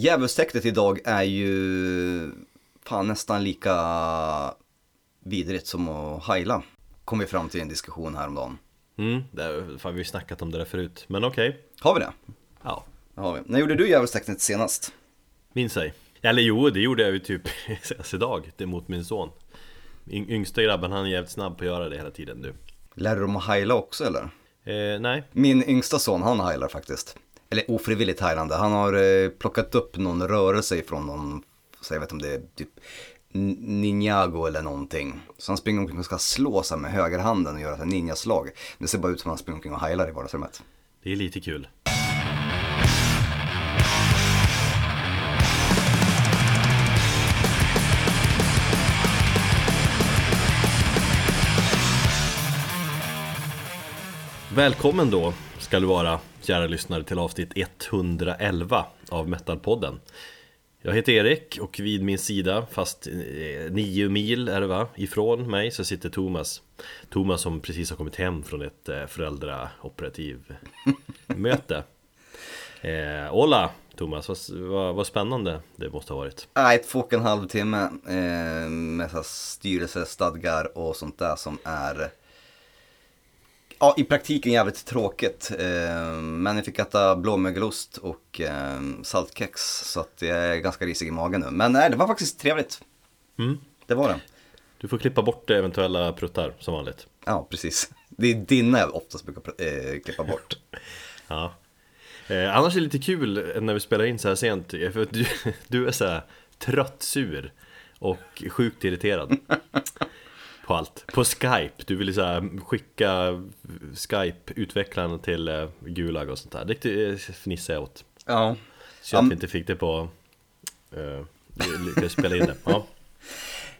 Djävulstecknet idag är ju fan nästan lika vidrigt som att heila. Kom vi fram till en diskussion häromdagen. Mm, det är, fan, vi har ju snackat om det där förut, men okej. Har vi det? Ja, Det har vi. När gjorde du djävulstecknet senast? minns ej. Eller jo, det gjorde jag ju typ senast idag, det mot min son. Yng- Yngsta grabben, han är jävligt snabb på att göra det hela tiden nu. Lär du dem att heila också eller? Eh, nej, Min yngsta son, han heilar faktiskt. Eller ofrivilligt heilande. Han har eh, plockat upp någon rörelse ifrån någon, så jag vet om det är typ Ninjago eller någonting. Så han springer omkring och ska slå sig med högerhanden och göra ett ninjaslag. Det ser bara ut som att han springer omkring och heilar i vardagsrummet. det är lite kul. Välkommen då ska du vara, kära lyssnare, till avsnitt 111 av Metalpodden. Jag heter Erik och vid min sida, fast eh, nio mil är det va, ifrån mig så sitter Thomas. Thomas som precis har kommit hem från ett eh, föräldraoperativ möte. Eh, hola Thomas, vad, vad, vad spännande det måste ha varit. Nej, två och en halv timme eh, med så styrelsestadgar och sånt där som är Ja, i praktiken jävligt tråkigt. Eh, men jag fick äta blåmögelost och eh, saltkex så att jag är ganska risig i magen nu. Men nej, det var faktiskt trevligt. Mm. Det var det. Du får klippa bort eventuella pruttar som vanligt. Ja, precis. Det är dina jag oftast brukar eh, klippa bort. Ja. Eh, annars är det lite kul när vi spelar in så här sent, för du, du är så här trött, sur och sjukt irriterad på allt. På Skype, du vill så här skicka Skype-utvecklarna till eh, Gulag och sånt där. Det eh, fnissar jag åt. Ja. Så att vi inte fick det på... Uh, lyckades spela in det. Ja.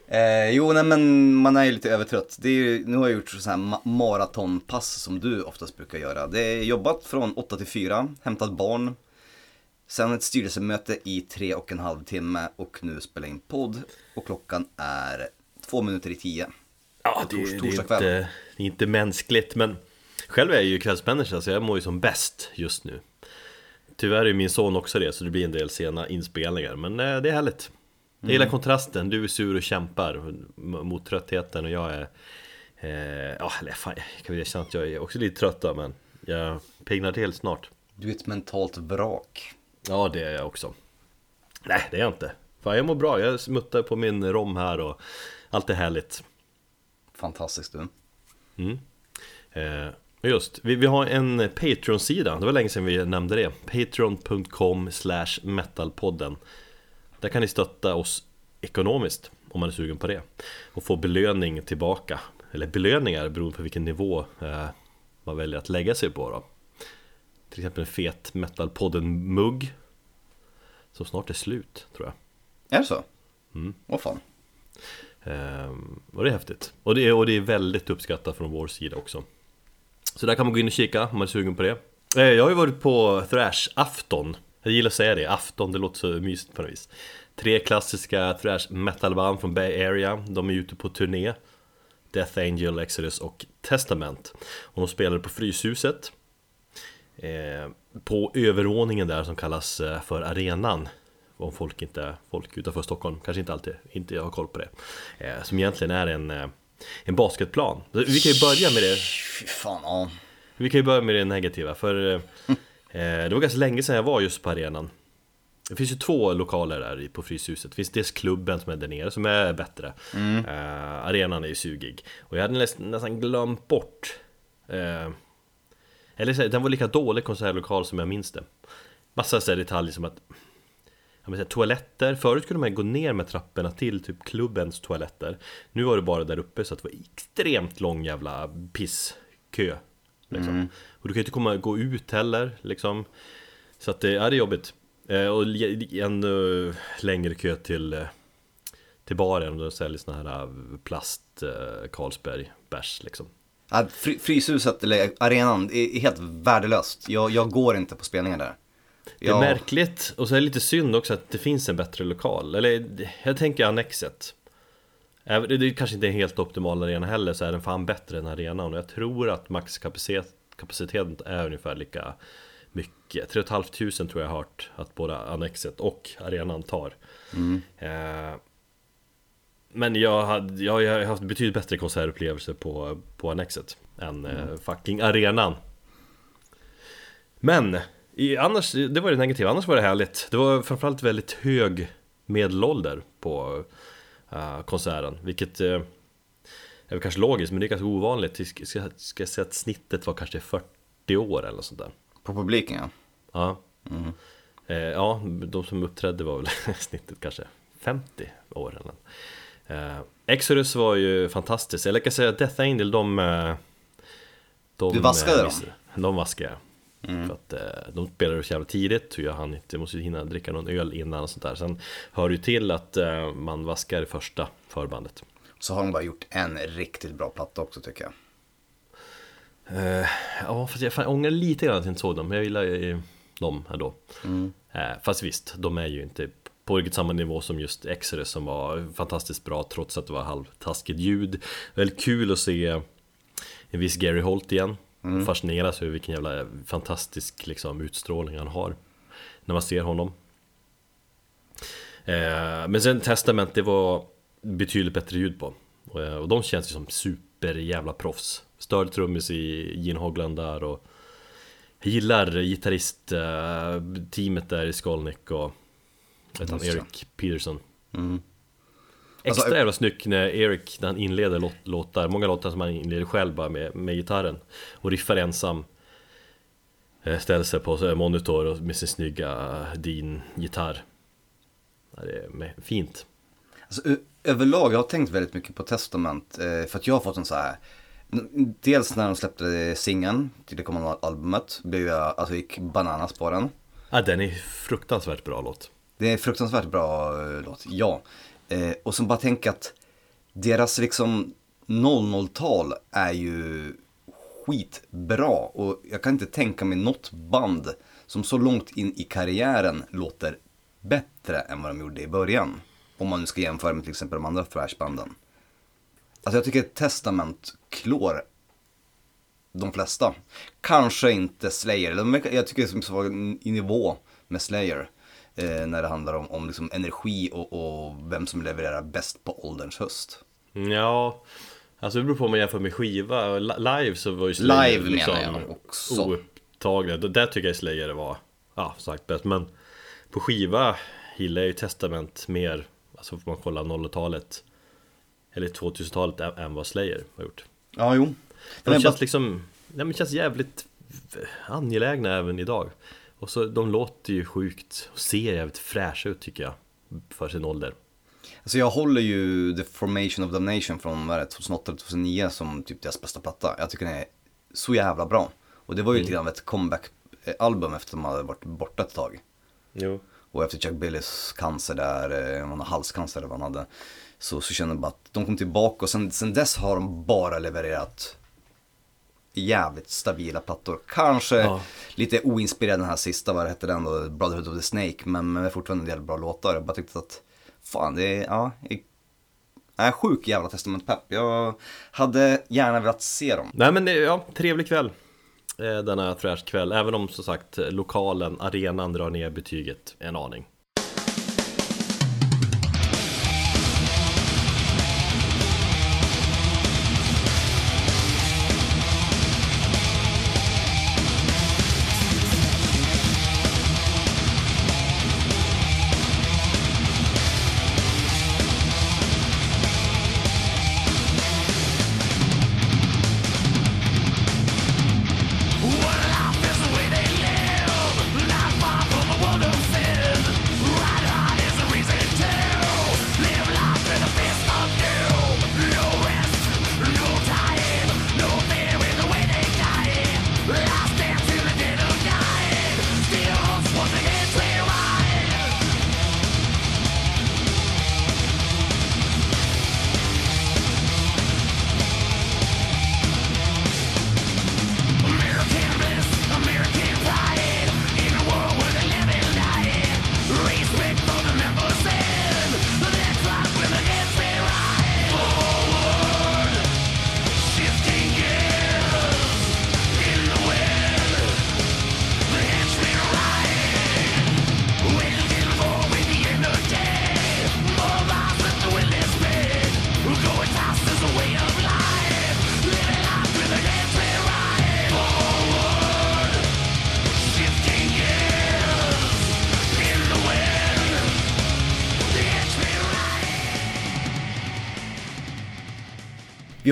Eh, jo, nej, men man är ju lite övertrött. Det är ju, nu har jag gjort så här ma- maratonpass som du oftast brukar göra. Det är jobbat från 8 till 4, hämtat barn. Sen ett styrelsemöte i tre och en halv timme och nu spela in podd. Och klockan är två minuter i tio. Ja, det, tors- det, är inte, det är inte mänskligt men Själv är jag ju kvällsmänniska så jag mår ju som bäst just nu. Tyvärr är min son också det så det blir en del sena inspelningar men eh, det är härligt. Jag Mm. gillar kontrasten, du är sur och kämpar mot tröttheten och jag är eh, Ja, eller fan, jag kan väl erkänna att jag är också lite trött då, men jag piggnar till snart. Du är ett mentalt vrak. Ja, det är jag också. Nej, det är jag inte. Fan, jag mår bra, jag smuttar på min rom här och allt är härligt Fantastiskt du. Mm. Eh, just, vi, vi har en Patreon-sida, det var länge sedan vi nämnde det Patreon.com slash metalpodden Där kan ni stötta oss ekonomiskt om man är sugen på det Och få belöning tillbaka Eller belöningar beroende på vilken nivå eh, man väljer att lägga sig på då Till exempel en fet Metalpodden-mugg Som snart är slut tror jag Är det så? Mm. Åh fan. Ehm, och det är häftigt. Och det är, och det är väldigt uppskattat från vår sida också. Så där kan man gå in och kika om man är sugen på det. Eh, jag har ju varit på Thrash-afton. Jag gillar att säga det, afton, det låter så mysigt på något vis. Tre klassiska thrash metalband från Bay Area. De är ute på turné. Death Angel, Exodus och Testament. Och de spelade på Fryshuset. Eh, på övervåningen där som kallas eh, för Arenan om folk inte, folk utanför Stockholm kanske inte alltid inte har koll på det. Eh, Som egentligen är en, eh, en basketplan. Vi kan ju börja med det. Fan, ja. Vi kan ju börja med det negativa för eh, eh, Det var ganska länge sedan jag var just på arenan. Det finns ju två lokaler där på Fryshuset. Det finns dels klubben som är där nere som är bättre. Eh, Arenan är ju sugig. Och jag hade nästan, nästan glömt bort eh, Eller så, den var lika dålig konsertlokal som jag minns det. Massa så detaljer som att jag menar, toaletter, förut kunde man gå ner med trapporna till typ klubbens toaletter Nu var det bara där uppe så att det var extremt lång jävla pisskö liksom. Och du kan ju inte komma gå ut heller liksom Så att det, ja, det är jobbigt eh, Och en uh, längre kö till, eh, till baren och de säljer såna här uh, plast Carlsberg bärs liksom Ja, Fryshuset, eller arenan, är är helt värdelöst. Jag, jag går inte på spelningar där. Det är märkligt. Och så är det lite synd också att det finns en bättre lokal. Eller jag tänker Annexet. Det är kanske inte en helt optimal arena heller så är den fan bättre än arenan. Och jag tror att maxkapaciteten är ungefär lika mycket. 3 500 tror jag har hört att både Annexet och arenan tar. Eh, men jag, hade, jag, jag har haft betydligt bättre konsertupplevelser på, på Annexet än eh, fucking arenan. Men i, annars, det var det negativa, annars var det härligt. Det var framförallt väldigt hög medelålder på uh, konserten, vilket uh, är kanske logiskt, men det är ganska ovanligt. Ska, ska, jag säga att snittet var kanske 40 år eller något sånt där. På publiken ja. Ja. Eh, ja, de som uppträdde var väl snittet kanske 50 år eller eh, Exodus var ju fantastiskt, eller jag kan säga att Death Angel, de... eh, de Du vaskade dem? De vaskade jag. För att eh, de spelade så jävla tidigt och jag hann inte, jag måste hinna dricka någon öl innan och sånt där. Sen hör det ju till att eh, man vaskar i första förbandet. Så har de bara gjort en riktigt bra platta också tycker jag. Eh, ja, fast jag, fan, jag ångrar lite grann att jag inte såg dem, men jag gillar ju dem ändå. Eh, fast visst, de är ju inte på riktigt samma nivå som just Exodus som var fantastiskt bra trots att det var halvtaskigt ljud. Väldigt kul att se en viss Gary Holt igen. Fascineras över vilken jävla fantastisk liksom, utstrålning han har när man ser honom. Eh, men sen Testament, det var betydligt bättre ljud på. Och, eh, och de känns ju som super jävla proffs. Störd trummis i Gene Hogland där och jag gillar gitarrist-teamet där i Skolnick och vet han. Eric Peterson. Mm. Extra Alltså, jävla snyggt när Eric, när han inleder låt, låtar, många låtar som han inleder själv bara med, med gitarren och riffar ensam Eh, Ställer sig på här monitor med sin snygga Dean-gitarr Det är fint Alltså, överlag, jag har tänkt väldigt mycket på Testament. Eh, för att jag har fått en så här. Dels när de släppte singeln till det kommande albumet. Blev jag, alltså gick bananas på den. ja, Den är fruktansvärt bra låt Det är fruktansvärt bra eh, låt, ja. Eh, och som bara tänker att deras liksom 00-tal är ju skitbra. Och jag kan inte tänka mig något band som så långt in i karriären låter bättre än vad de gjorde i början. Om man nu ska jämföra med till exempel de andra thrashbanden. Alltså jag tycker Testament klår de flesta. Kanske inte Slayer. Jag tycker som är i nivå med Slayer. Eh, när det handlar om, om liksom energi och, och vem som levererar bäst på ålderns höst. Ja, alltså det beror på om man jämför med skiva Li- Live så var ju Slayer Live liksom menar jag också. oupptagna Där tycker jag Slayer var, ja sagt bäst Men på skiva gillar jag ju Testament mer Alltså får man kolla 00-talet Eller 2000-talet än- än vad Slayer har gjort Ja, jo. De Men känns bara- liksom, nej men känns jävligt angelägna även idag Och så de låter ju sjukt och ser jävligt fräscha ut tycker jag För sin ålder Alltså jag håller ju The Formation of Damnation från vad är det, 2008-2009 som typ deras bästa platta. Jag tycker den är så jävla bra. Och det var ju lite grann ett comeback-album efter att de hade varit borta ett tag. Jo Och efter Chuck Billys cancer där, eh, han har halscancer eller vad han hade. Så, så kände jag bara att de kom tillbaka och sen, sen dess har de bara levererat jävligt stabila plattor. Kanske Ja. lite oinspirerad den här sista, vad hette den då, Brotherhood of the Snake. Men, men fortfarande en del bra låtar. Jag bara tyckte att, fan det är, ja. Jag, är sjuk jävla testamentpepp. Jag hade gärna velat se dem. Nej men det- ja, trevlig kväll eh, Denna thrashkväll Även om som sagt lokalen, arenan drar ner betyget en aning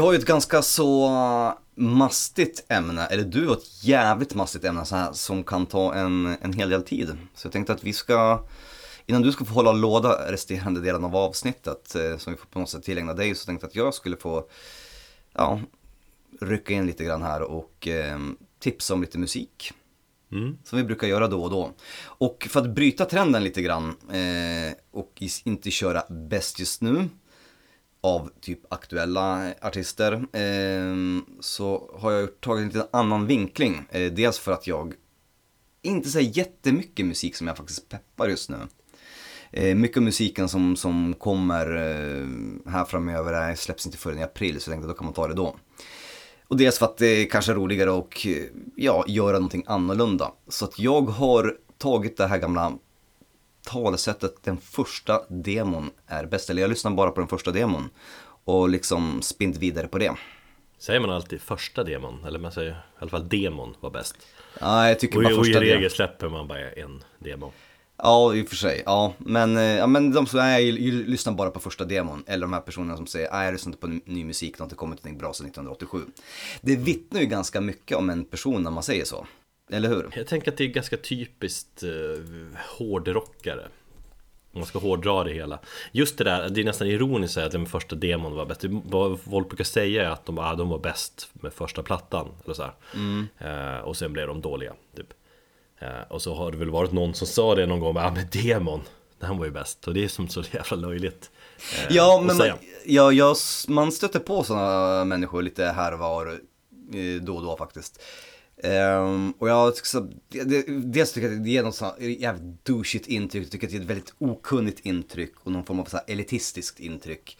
har ju ett ganska så mastigt ämne, eller du har ett jävligt mastigt ämne så här, som kan ta en, en hel del tid. Så jag tänkte att vi ska, innan du ska få hålla låda resterande delen av avsnittet eh, som vi får på något sätt tillägna dig, så tänkte jag att jag skulle få, ja, rycka in lite grann här och eh, tipsa om lite musik. Mm. Som vi brukar göra då och då. Och för att bryta trenden lite grann eh, och inte köra bäst just nu av typ aktuella artister eh, så har jag tagit en lite annan vinkling. Eh, dels för att jag inte säger jättemycket musik som jag faktiskt peppar just nu. Eh, mycket av musiken som, som kommer eh, här framöver är, släpps inte förrän i april så jag tänkte då kan man ta det då. Och dels för att det är kanske är roligare och eh, ja, göra någonting annorlunda. Så att jag har tagit det här gamla talesättet den första demon är bäst. Eller jag lyssnar bara på den första demon och liksom spint vidare på det. Säger man alltid första demon? Eller man säger i alla fall demon var bäst Ja, jag tycker Och, bara i- och i första demon. regel släpper man bara en demo Ja, i och för sig. Ja, men, eh, ja, men de som nej, jag lyssnar bara på första demon. Eller de här personerna som säger, nej jag lyssnar inte på ny- ny musik, det har inte kommit någonting bra sedan 1987. Det vittnar ju ganska mycket om en person när man säger så. Eller hur? Jag tänker att det är ganska typiskt eh, hårdrockare Om man ska hårdra det hela Just det där, det är nästan ironiskt att säga att den första demon var bäst Vad folk brukar säga är att de, ah, de var bäst med första plattan eller så här. Eh, Och sen blev de dåliga typ. eh, Och så har det väl varit någon som sa det någon gång, ah men demon Den var ju bäst och det är som så jävla löjligt eh, Ja, men man, ja, jag, man stöter på sådana människor lite här och var eh, då och då faktiskt. Ehm, och jag tycker så, det, dels tycker jag att det ger något sånt jävligt douchigt intryck, jag tycker att det är ett väldigt okunnigt intryck och någon form av så här elitistiskt intryck.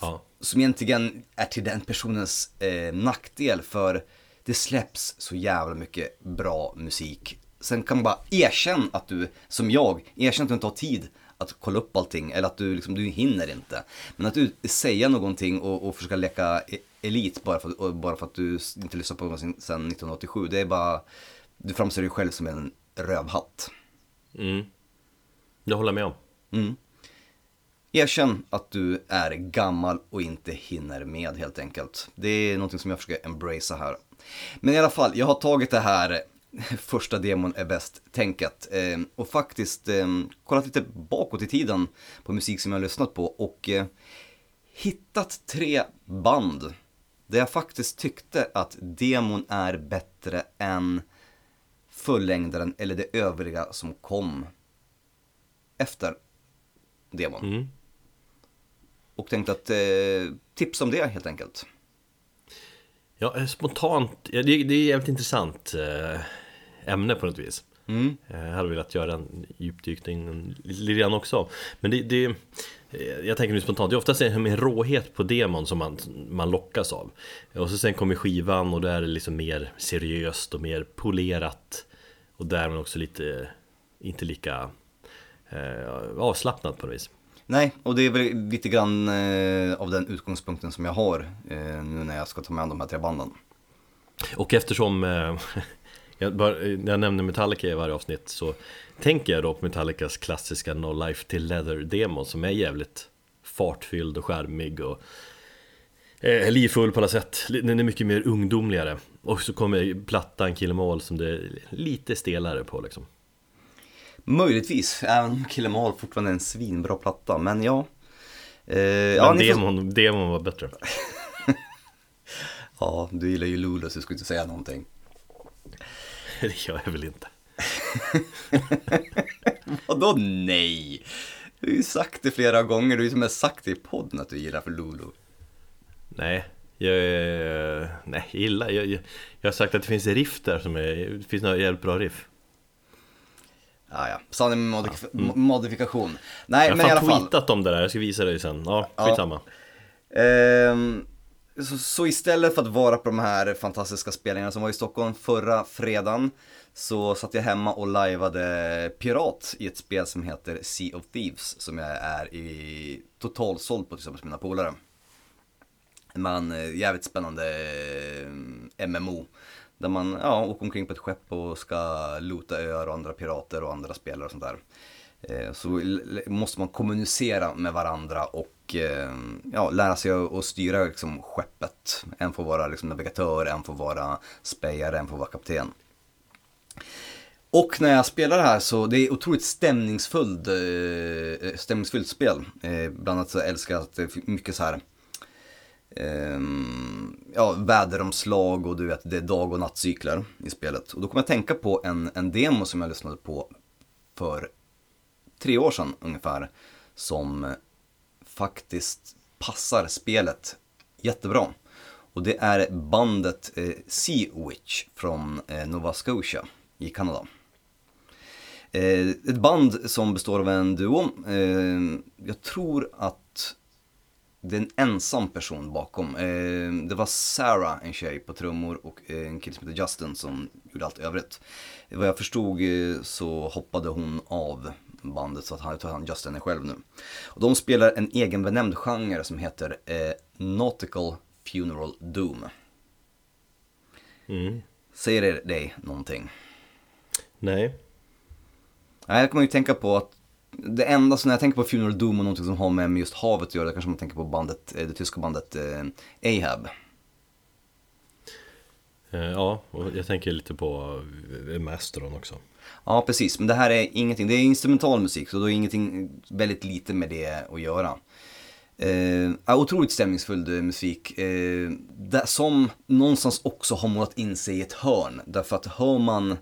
Ja. Som egentligen är till den personens eh, nackdel för det släpps så jävla mycket bra musik. Sen kan man bara erkänna att du, som jag, erkänna att du inte har tid att kolla upp allting eller att du, liksom, du hinner inte. Men att du säga någonting och, och försöka leka e- elit bara för, bara för att du inte lyssnat på någonting sedan 1987. Det är bara, du framställer dig själv som en rövhatt. Mm. Jag håller med om Mm. Erkänn att du är gammal och inte hinner med helt enkelt. Det är någonting som jag försöker embracea här. Men i alla fall, jag har tagit det här första demon är bäst-tänket eh, och faktiskt eh, kollat lite bakåt i tiden på musik som jag har lyssnat på och eh, hittat tre band där jag faktiskt tyckte att demon är bättre än fullängdaren eller det övriga som kom efter demon. mm. Och tänkte att eh, tips om det helt enkelt. Ja, eh, spontant, ja, det, det är jävligt intressant eh, ämne på något vis. Mm. Eh, Jag hade velat göra en djupdykning lite grann också. Men det, det eh, jag tänker nu spontant, det är oftast en, råhet på demon som man, man lockas av. Och så sen kommer skivan och där är det liksom mer seriöst och mer polerat. Och därmed också lite, inte lika eh, avslappnat på något vis. Nej, och det är väl lite grann eh, av den utgångspunkten som jag har eh, nu när jag ska ta med de här tre banden. Och eftersom eh, jag, bara, när jag nämner Metallica i varje avsnitt så tänker jag då på Metallicas klassiska No Life Till Leather-demo som är jävligt fartfylld och skärmig och eh, livfull på alla sätt. Den är mycket mer ungdomligare. Och så kommer plattan Kill 'Em All som det är lite stelare på liksom. Möjligtvis, även om Kill 'Em All fortfarande är en svinbra platta, men ja. Eh, ja, Men ni får- demon, demon var bättre. ja, du gillar ju Lulu så du skulle inte säga någonting. Det gör jag väl inte. Vadå nej? Du har ju sagt det flera gånger, du har ju till och med sagt det i podden att du gillar för Lulu. Nej, jag, nej, jag gillar, jag, jag, jag har sagt att det finns riff där som är, det finns några jävligt bra riff. Ja, ja, sanning med modif- mo- modifikation. Nej, Jag men i har alla fall. tweetat om det där, jag ska visa dig sen. Ja, Ja. skitsamma. Så, så istället för att vara på de här fantastiska spelningarna som var i Stockholm förra fredagen så satt jag hemma och lajvade Pirat i ett spel som heter Sea of Thieves som jag är i totalsåld på tillsammans med mina polare. Men eh, jävligt spännande eh, MMO. Där man ja, åker omkring på ett skepp och ska loota öar och andra pirater och andra spelare och sånt där. Eh, så måste man kommunicera med varandra och eh, ja, lära sig att styra liksom, skeppet. En får vara liksom, navigatör, en får vara spejare, en får vara kapten. Och när jag spelar det här så det är otroligt stämningsfullt, eh, stämningsfullt spel. Bland annat så älskar jag att det är mycket så här ehm, ja, väderomslag och du vet det är dag och nattcykler i spelet. Och då kommer jag tänka på en, en demo som jag lyssnade på för tre år sedan ungefär. Som faktiskt passar spelet jättebra. Och det är bandet eh, Sea Witch från eh, Nova Scotia i Kanada. Eh, ett band som består av en duo. Eh, jag tror att det är en ensam person bakom. Eh, det var Sarah, en tjej på trummor och eh, en kille som heter Justin som gjorde allt övrigt. Vad jag förstod eh, så hoppade hon av bandet så att han, tror han Justin är själv nu. Och de spelar en egen benämnd genre som heter eh, Nautical Funeral Doom. Mm. Säger det dig någonting? Nej. Nej, jag kommer ju tänka på att det enda som när jag tänker på Funeral Doom och någonting som har med just havet att göra, kanske man tänker på bandet, eh, det tyska bandet eh, Ahab. Eh, Ja, och jag tänker lite på eh, Mastodon också. Ja, precis. Men det här är ingenting, det är instrumental musik så då är ingenting väldigt lite med det att göra. Eh, otroligt stämningsfull eh, musik. Eh, där, som någonstans också har målat in sig i ett hörn. Därför att hör man,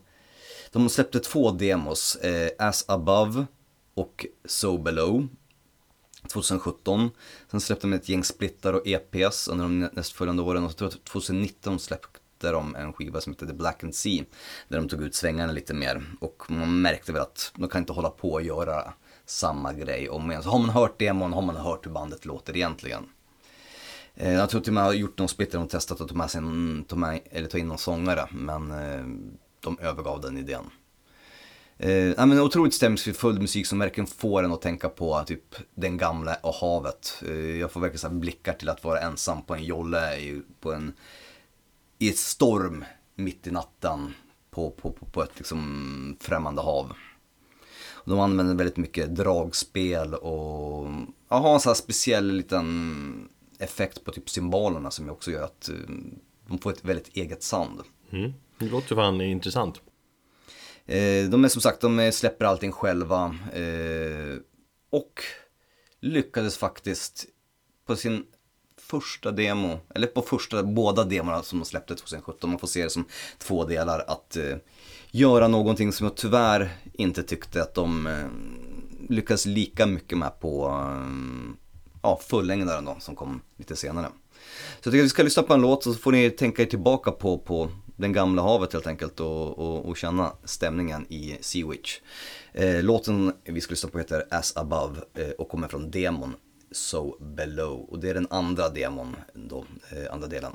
de släppte två demos, eh, As Above och So Below. 2017. Sen släppte de ett gäng splittar och EPs under de nästföljande åren och så tror jag att 2019 släppte de en skiva som hette The Black and Sea. Där de tog ut svängarna lite mer och man märkte väl att de kan inte hålla på och göra samma grej om igen. Så har man hört demon har man hört hur bandet låter egentligen. Eh, jag tror till och med har gjort någon splitter och testat att ta, med sin, ta, med, eller ta in någon sångare men eh, de övergav den idén. Eh, men otroligt stämningsfull musik som verkligen får en att tänka på typ den gamla och havet. Eh, jag får verkligen så här blickar till att vara ensam på en jolle på en, i ett storm mitt i natten på, på, på, på ett liksom främmande hav. De använder väldigt mycket dragspel och ja, har en sån här speciell liten effekt på typ symbolerna som också gör att eh, de får ett väldigt eget sound. Mm. Det låter fan intressant. Eh, de är som sagt, de släpper allting själva. Eh, och lyckades faktiskt på sin första demo, eller på första, båda demorna som de släppte 2017, man får se det som två delar, att eh, göra någonting som jag tyvärr inte tyckte att de eh, lyckades lika mycket med på eh, ja, fullängdaren då, som kom lite senare. Så jag tycker att vi ska lyssna på en låt och så får ni tänka er tillbaka på, på den gamla havet helt enkelt och, och, och känna stämningen i Sea Witch. Eh, låten vi ska lyssna på heter As Above eh, och kommer från demon So Below och det är den andra demon då, eh, andra delen.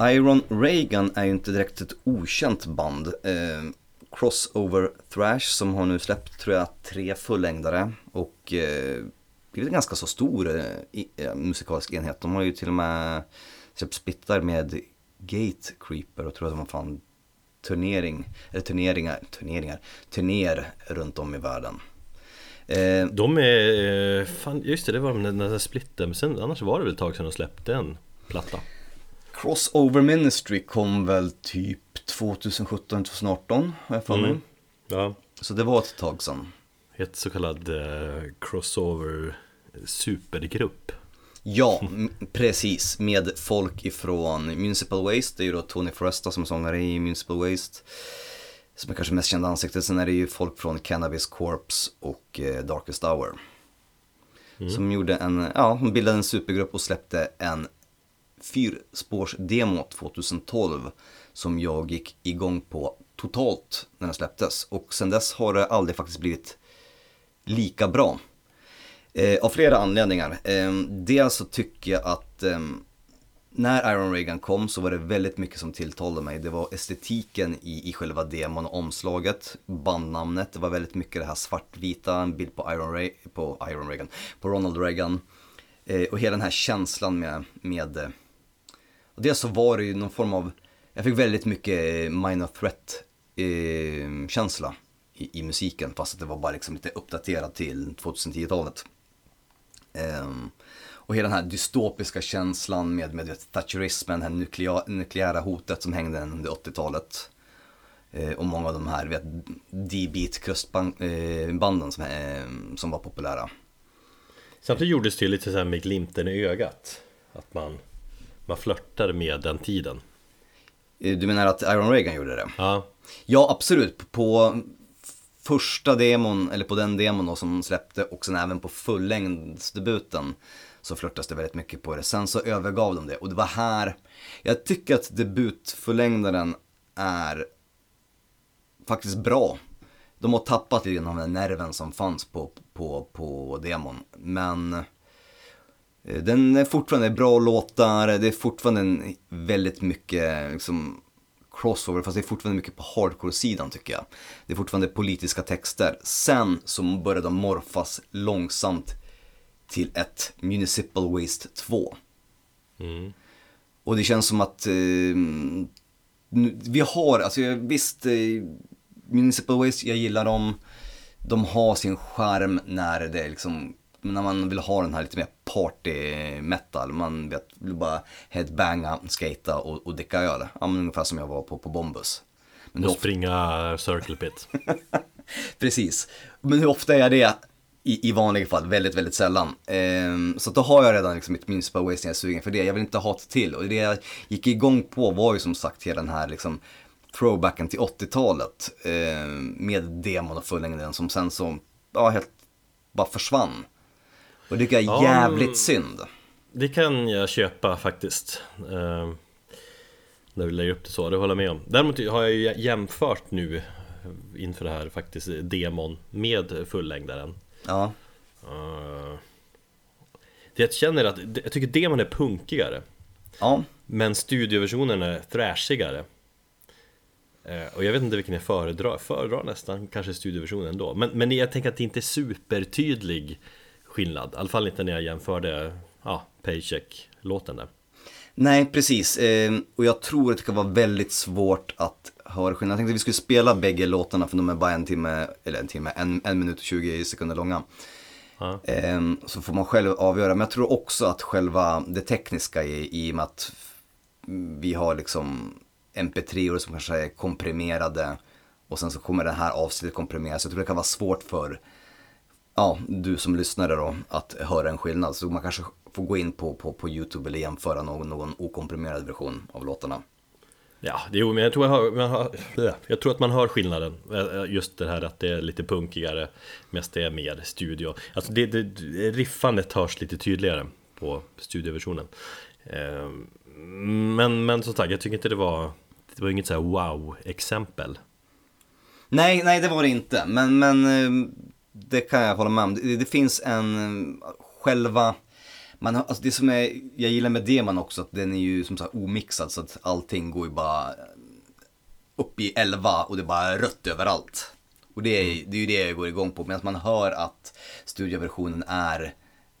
Iron Reagan är ju inte direkt ett okänt band. Eh, Crossover Thrash som har nu släppt tror jag tre fullängdare och eh, blivit en ganska så stor eh, eh, musikalisk enhet. De har ju till och med släppt splittar med Gate Creeper och tror att de har fan turnering, eller turneringar, turneringar, turnéer runt om i världen. Eh, de är, eh, fan just det, det var den där splitten, men sen, annars var det väl ett tag sedan de släppte en platta. Crossover Ministry kom väl typ 2017-2018 har jag för mig. Mm. Ja. Så det var ett tag sedan. Ett så kallad eh, crossover supergrupp. Ja, precis. Med folk ifrån Municipal Waste. Det är ju då Tony Foresta som sångare i Municipal Waste. Som är kanske mest kända ansiktet. Sen är det ju folk från Cannabis Corps och eh, Darkest Hour. Mm. Som gjorde en, ja, de bildade en supergrupp och släppte en fyrspårsdemo 2012 som jag gick igång på totalt när den släpptes. Och sen dess har det aldrig faktiskt blivit lika bra. Eh, av flera anledningar. Eh, dels så tycker jag att eh, när Iron Reagan kom så var det väldigt mycket som tilltalade mig. Det var estetiken i, i själva demon och omslaget, bandnamnet, det var väldigt mycket det här svartvita, en bild på Iron, Re på Iron Reagan, på Ronald Reagan. Eh, och hela den här känslan med, med eh, och dels så var det ju någon form av, jag fick väldigt mycket eh, minor threat eh, känsla i, i, musiken fast att det var bara liksom lite uppdaterat till 2010-talet. Um, ehm, och hela den här dystopiska känslan med, med thatcherismen, det här nukleära, nukleära hotet som hängde under 80-talet. Eh, och många av de här vet, D-beat krustbanden eh, som, eh, som var populära. Samtidigt gjordes det ju lite så här med glimten i ögat. Att man man flörtade med den tiden. Eh, du menar att Iron Reagan gjorde det? Ja. Ja, absolut. På första demon, eller på den demon då, som släppte och sen även på fullängdsdebuten så flörtas det väldigt mycket på det. Sen så övergav de det och det var här, jag tycker att debutfullängdaren är faktiskt bra. De har tappat lite av den nerven som fanns på, på, på demon. Men den är fortfarande bra låtar, det är fortfarande väldigt mycket liksom, crossover, fast det är fortfarande mycket på hardcore-sidan tycker jag. Det är fortfarande politiska texter. Sen så börjar de morfas långsamt till ett Municipal Waste 2. Mm. Och det känns som att eh, vi har, alltså visst, eh, Municipal Waste, jag gillar dem. De har sin charm när det liksom när man vill ha den här lite mer party metal. Man vet, vill bara headbanga, skata och, och dricka öl. Ja, men ungefär som jag var på, på Bombus. Men och springa circle pit. Precis. Men hur ofta är det i, i vanliga fall? Väldigt, väldigt sällan. Ehm, så då har jag redan liksom mitt Municipal Waste jag är sugen för det. Jag vill inte ha det till. Och det jag gick igång på var ju som sagt hela den här liksom throwbacken till 80-talet. Eh, med demon och fullängden som sen så, ja, helt bara försvann. Och det tycker jag är jävligt ja, synd. Det kan jag köpa faktiskt. Eh, när vi lägger upp det så, det håller jag med om. Däremot har jag ju jämfört nu inför det här faktiskt demon med fullängdaren. Ja. Uh, det jag känner att, jag tycker demon är punkigare. Ja. Men studioversionen är thrashigare. Uh, och jag vet inte vilken jag föredrar, föredrar nästan kanske studioversionen ändå. Men, men jag tänker att det inte är supertydlig skillnad. I alla fall inte när jag jämförde ja, Paycheck-låten där. Nej, precis. Eh, och jag tror att det kan vara väldigt svårt att höra skillnad. Jag tänkte att vi skulle spela bägge låtarna för de är bara en timme, eller en timme, en, en minut och 20 sekunder långa. Ja. Eh, så får man själv avgöra. Men jag tror också att själva det tekniska i, i och med att vi har liksom mp3-or som kanske är komprimerade och sen så kommer det här avsnittet komprimeras. Så jag tror det kan vara svårt för ja, du som lyssnare då, att höra en skillnad. Så man kanske får gå in på, på, på YouTube eller jämföra någon, någon okomprimerad version av låtarna. Ja, jo, men jag tror, jag, hör, man hör, jag tror att man hör skillnaden. Eh, just det här att det är lite punkigare, mest det är mer studio. Alltså det, det, riffandet hörs lite tydligare på studioversionen. Ehm, men, men som sagt, jag tycker inte det var, det var inget så wow-exempel. Nej, nej det var det inte. Men, men det kan jag hålla med om. Det, det finns en, själva man har, alltså det som är, jag gillar med demon också att den är ju som sagt omixad så att allting går ju bara upp i 11 och det är bara rött överallt. Och det är, det är ju det jag går igång på, medan man hör att studioversionen är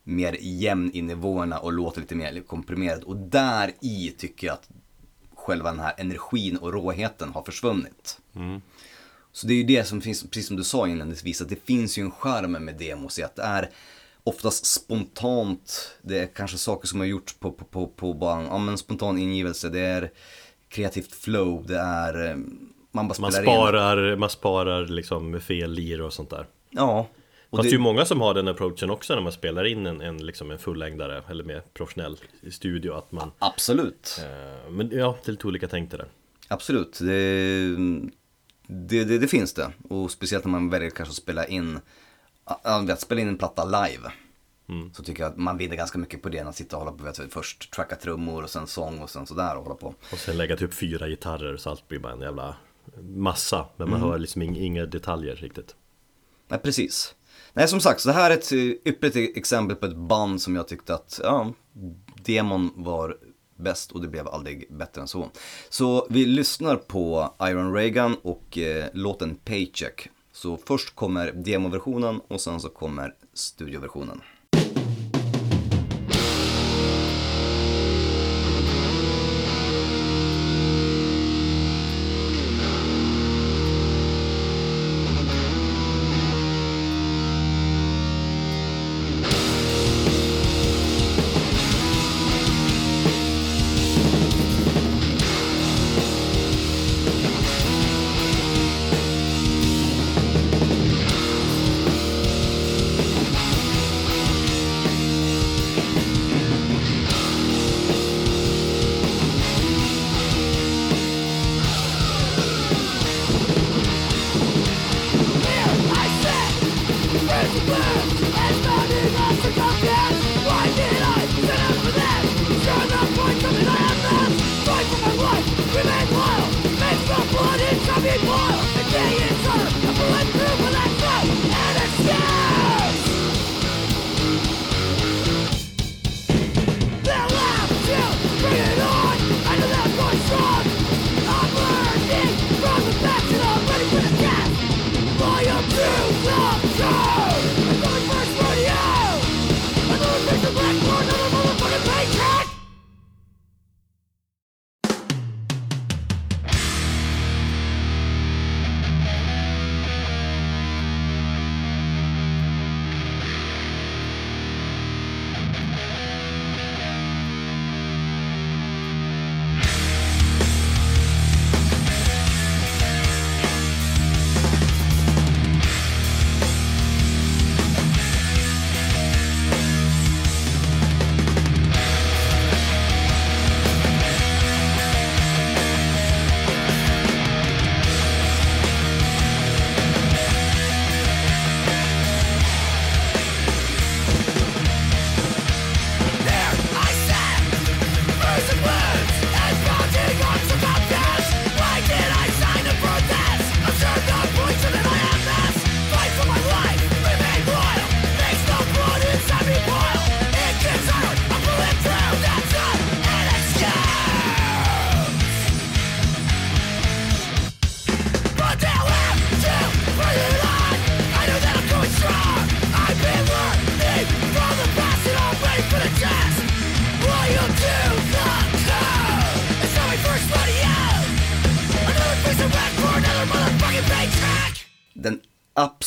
mer jämn i nivåerna och låter lite mer komprimerad. Och där i tycker jag att själva den här energin och råheten har försvunnit. Så det är ju det som finns, precis som du sa inledningsvis, att det finns ju en charm med demos i att det är oftast spontant, det är kanske saker som har gjorts på, på, på, på bara, ja men spontan ingivelse, det är kreativt flow, det är, eh, man bara Man spelar in. sparar, man sparar liksom fel lir och sånt där Ja. Och Fast det är ju många som har den approachen också när man spelar in en, en, liksom en fullängdare eller mer professionell studio att man absolut. eh, Men ja, det är lite olika tänk det där Absolut, det, det, det, det finns det. Och speciellt när man väljer kanske att spela in, att spela in en platta live. Så tycker jag att man vinner ganska mycket på det än att sitta och hålla på, vet först tracka trummor och sen sång och sen sådär och hålla på. Och sen lägga typ fyra gitarrer så allt blir bara en jävla massa Men man hör liksom ing- inga detaljer riktigt Nej, precis. Nej, som sagt, så det här är ett eh, ypperligt exempel på ett band som jag tyckte att, ja, demon var bäst och det blev aldrig bättre än så. Så vi lyssnar på Iron Reagan och eh, låten Paycheck. Så först kommer demoversionen och sen så kommer studioversionen.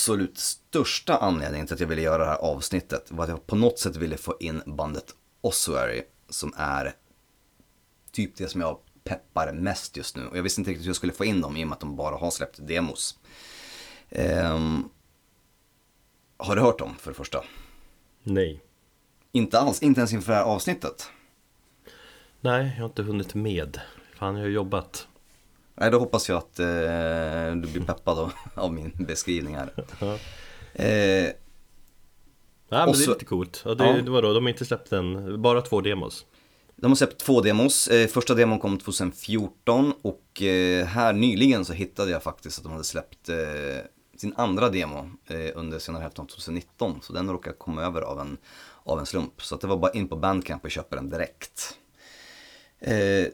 Absolut största anledningen till att jag ville göra det här avsnittet var att jag på något sätt ville få in bandet Ossuary som är typ det som jag peppar mest just nu. Och jag visste inte riktigt hur jag skulle få in dem i och med att de bara har släppt demos. Ehm, har du hört dem för det första? Nej Inte alls, inte ens inför det här avsnittet. Nej, jag har inte hunnit med Fan, jag har jobbat Nej, då hoppas jag att eh, du blir peppad av, av min beskrivning här. Eh, Ja men Och det är så- lite coolt. Ja, det, Ja. det var då, de har inte släppt en, bara två demos. De har släppt två demos. Eh, första demon kom 2014 och eh, här nyligen så hittade jag faktiskt att de hade släppt eh, sin andra demo eh, under senare hälften av 2019. Så den råkade jag komma över av en, av en slump. Så det var bara in på Bandcamp och köpa den direkt. Eh,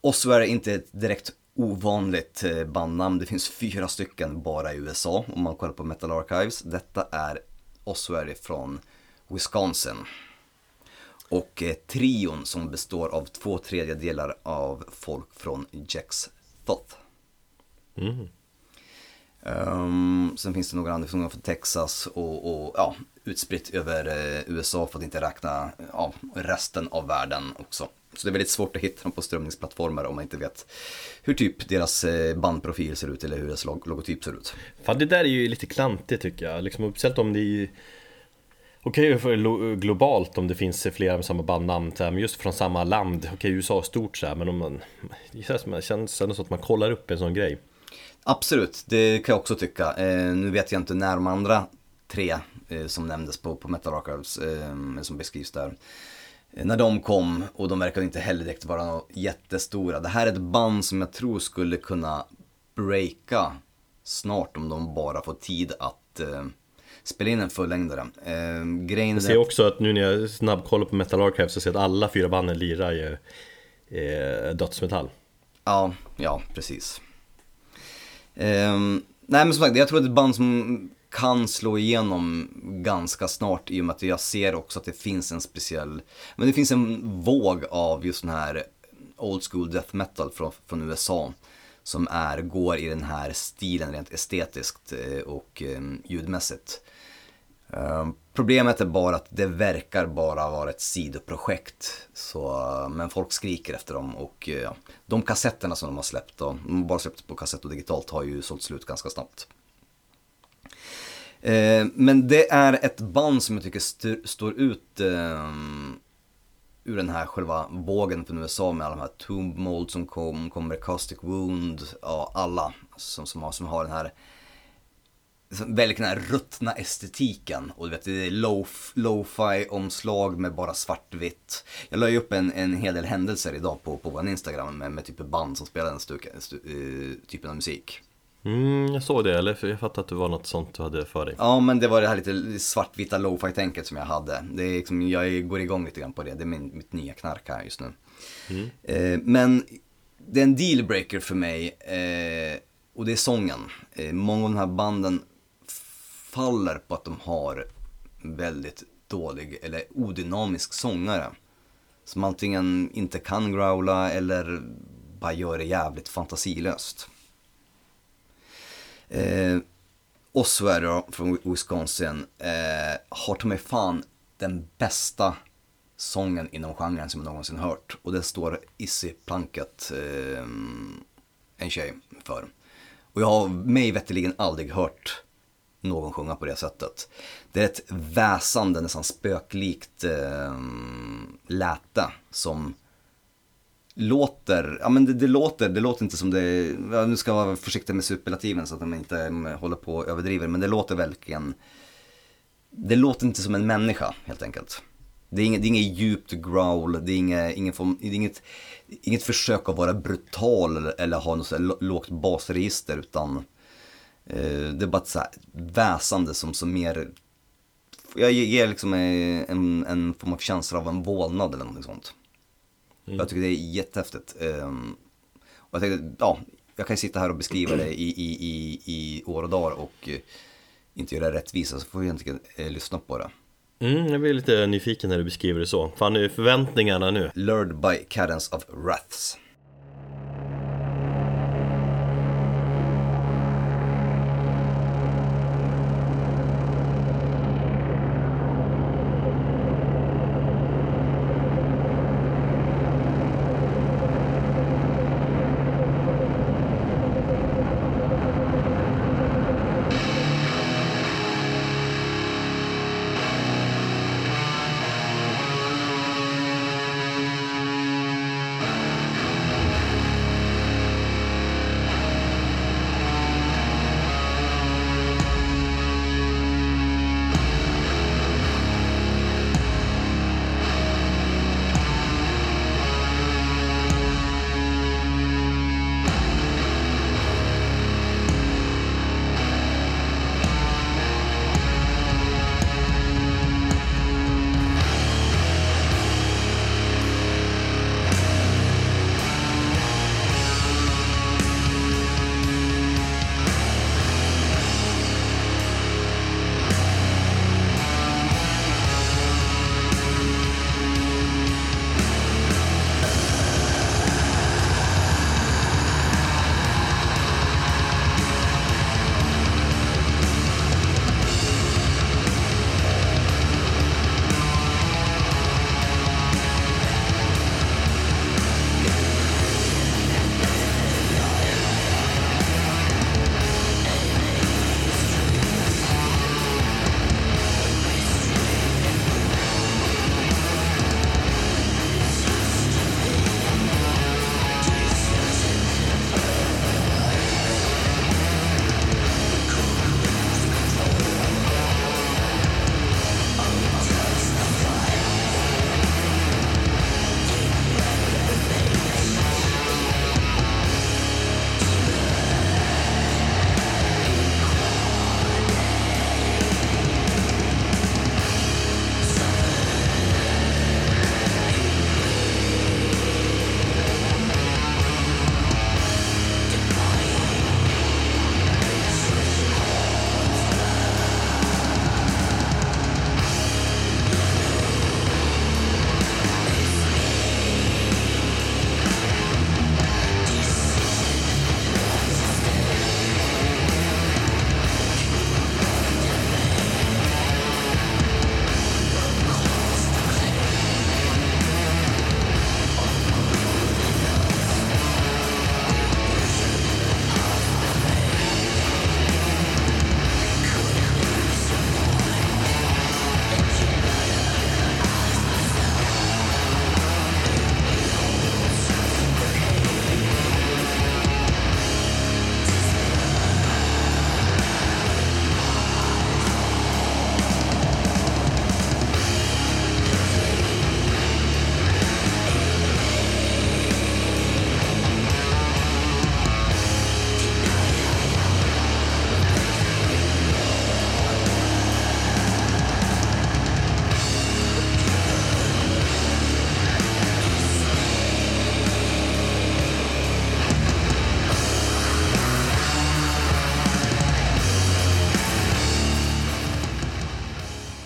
Oswald är inte ett direkt ovanligt eh, bandnamn. Det finns fyra stycken bara i USA om man kollar på Metal Archives. Detta är Oswald från Wisconsin. Och eh, trion som består av två tredjedelar av folk från Jax Thoth. Mm. Um, sen finns det några andra från Texas och, och ja, utspritt över eh, USA för att inte räkna ja, resten av världen också. Så det är väldigt svårt att hitta dem på strömningsplattformar om man inte vet hur typ deras eh, bandprofil ser ut eller hur deras log logotyp ser ut. Fan det där är ju lite klantigt tycker jag, liksom, speciellt om det är Okej okay, globalt om det finns flera med samma bandnamn, men just från samma land. Okej, okay, USA är stort så här, men om man... Det känns ändå så att man kollar upp en sån grej. Absolut, det kan jag också tycka. Eh, nu vet jag inte när de andra tre eh, som nämndes på, på Metal Archives, eh, som beskrivs där, när de kom och de verkade inte heller direkt vara jättestora. Det här är ett band som jag tror skulle kunna breaka snart om de bara får tid att eh, spela in en fullängdare. Eh, grejen jag ser också att nu när jag snabbkollar på Metal Archives så ser jag att alla fyra banden lirar ju eh, dödsmetall. Ja, ja precis. Eh, nej men som sagt, jag tror att det är ett band som kan slå igenom ganska snart i och med att jag ser också att det finns en speciell, men det finns en våg av just den här old school death metal från, från USA som är, går i den här stilen rent estetiskt eh, och ehm, ljudmässigt. Ehm, problemet är bara att det verkar bara vara ett sidoprojekt. Så, men folk skriker efter dem och eh, ja, de kassetterna som de har släppt, då, de har bara släppt på kassett och digitalt, har ju sålt slut ganska snabbt. Eh, men det är ett band som jag tycker st står ut eh, ur den här själva vågen från USA med alla de här Tomb Mold som kom, kommer Caustic Wound, ja alla som, som, har, som har den här väldigt den här ruttna estetiken. Och du vet, det är lo-fi omslag med bara svartvitt. Jag la ju upp en, en hel del händelser idag på, på vår Instagram med, med typ band som spelar den stu, stu, uh, typen av musik. Mm, jag såg det, eller jag fattade att det var något sånt du hade för dig. Ja, men det var det här lite svartvita lo-fi-tänket som jag hade. Det är liksom, jag går igång lite grann på det, det är min, mitt nya knark här just nu. Mm. Eh, men det är en dealbreaker för mig, eh, och det är sången. Eh, många av de här banden faller på att de har väldigt dålig eller odynamisk sångare. Som antingen inte kan growla eller bara gör det jävligt fantasilöst. Eh, Oswald från Wisconsin eh, har ta mig fan den bästa sången inom genren som jag någonsin hört. Och det står Issy Planket, eh, en tjej, för. Och jag har mig veterligen aldrig hört någon sjunga på det sättet. Det är ett väsande, nästan spöklikt eh, läte som låter, ja men det, det, låter, det låter inte som det, nu ska jag vara försiktig med superlativen så att de inte mm, håller på och överdriver, men det låter verkligen, det låter inte som en människa helt enkelt. Det är inget, det är inget djupt growl, det är, inget, ingen form, det är inget, inget försök att vara brutal eller, ha något lågt basregister utan Eh, det är bara ett så här väsande som, som mer, jag ger liksom eh, en, en form av känsla av en vålnad eller något sånt. Mm. Jag tycker det är jättehäftigt. Ehm, och jag tänkte, ja, jag kan sitta här och beskriva det i, i, i, i år och dagar och eh, inte göra rättvisa så får vi egentligen eh, lyssna på det. Mm, jag blir lite nyfiken när du beskriver det så. Fan, är förväntningarna nu? Lured by Cadence of Wraths.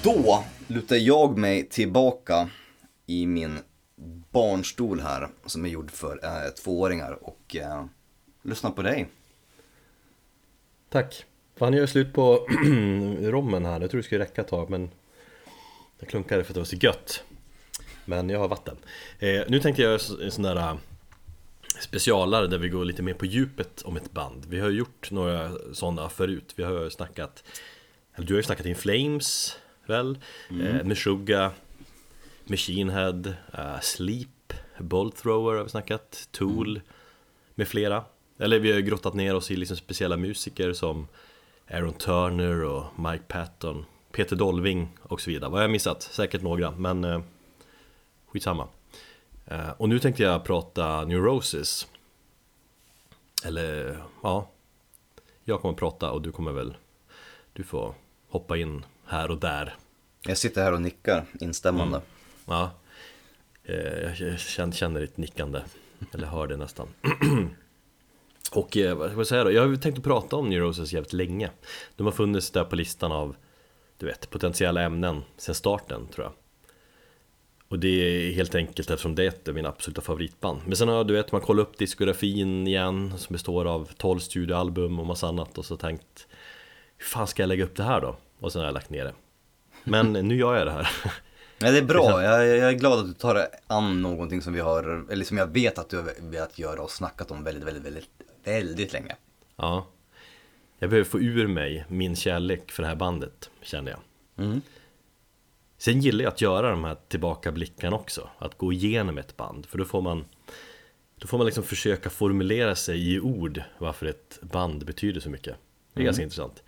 Då lutar jag mig tillbaka i min barnstol här som är gjord för eh, tvååringar och eh, lyssnar på dig. Tack! Fan jag är slut på rommen här, jag tror det skulle räcka ett tag men Jag klunkade för att det var så gött. Men jag har vatten. Eh, Nu tänkte jag göra en sån där eh, specialare där vi går lite mer på djupet om ett band. Vi har gjort några sådana förut. Vi har snackat Eller du har ju snackat In Flames väl? Mm. Eh, Meshuggah Machine Head uh, Sleep Bolt Thrower har vi snackat Tool mm. Med flera Eller vi har grottat ner oss i liksom speciella musiker som Aaron Turner och Mike Patton Peter Dolving och så vidare. Vad har jag missat? Säkert några, men eh, skitsamma. Eh, och nu tänkte jag prata Neurosis. Eller, ja. Jag kommer prata och du kommer väl Du får hoppa in här och där. Jag sitter här och nickar instämmande. Mm. Ja. Eh, jag känner, ditt nickande. Eller hör det nästan. Och eh, vad ska jag säga då? Jag har tänkt att prata om Neurosis jävligt länge De har funnits där på listan av Du vet, potentiella ämnen sen starten tror jag Och det är helt enkelt eftersom det är min absoluta favoritband Men sen har du vet, man kollar upp diskografin igen Som består av 12 studioalbum och massa annat och så tänkt Hur fan ska jag lägga upp det här då? Och sen har jag lagt ner det Men nu gör jag det här Ja, det är bra, jag, jag är glad att du tar an någonting som vi har, eller som jag vet att du har velat göra och snackat om väldigt, väldigt, väldigt väldigt länge. Ja. Jag behöver få ur mig min kärlek för det här bandet, känner jag. Mm. Sen gillar jag att göra de här tillbakablickarna också, att gå igenom ett band, för då får man då får man liksom försöka formulera sig i ord varför ett band betyder så mycket. Det är mm. ganska intressant.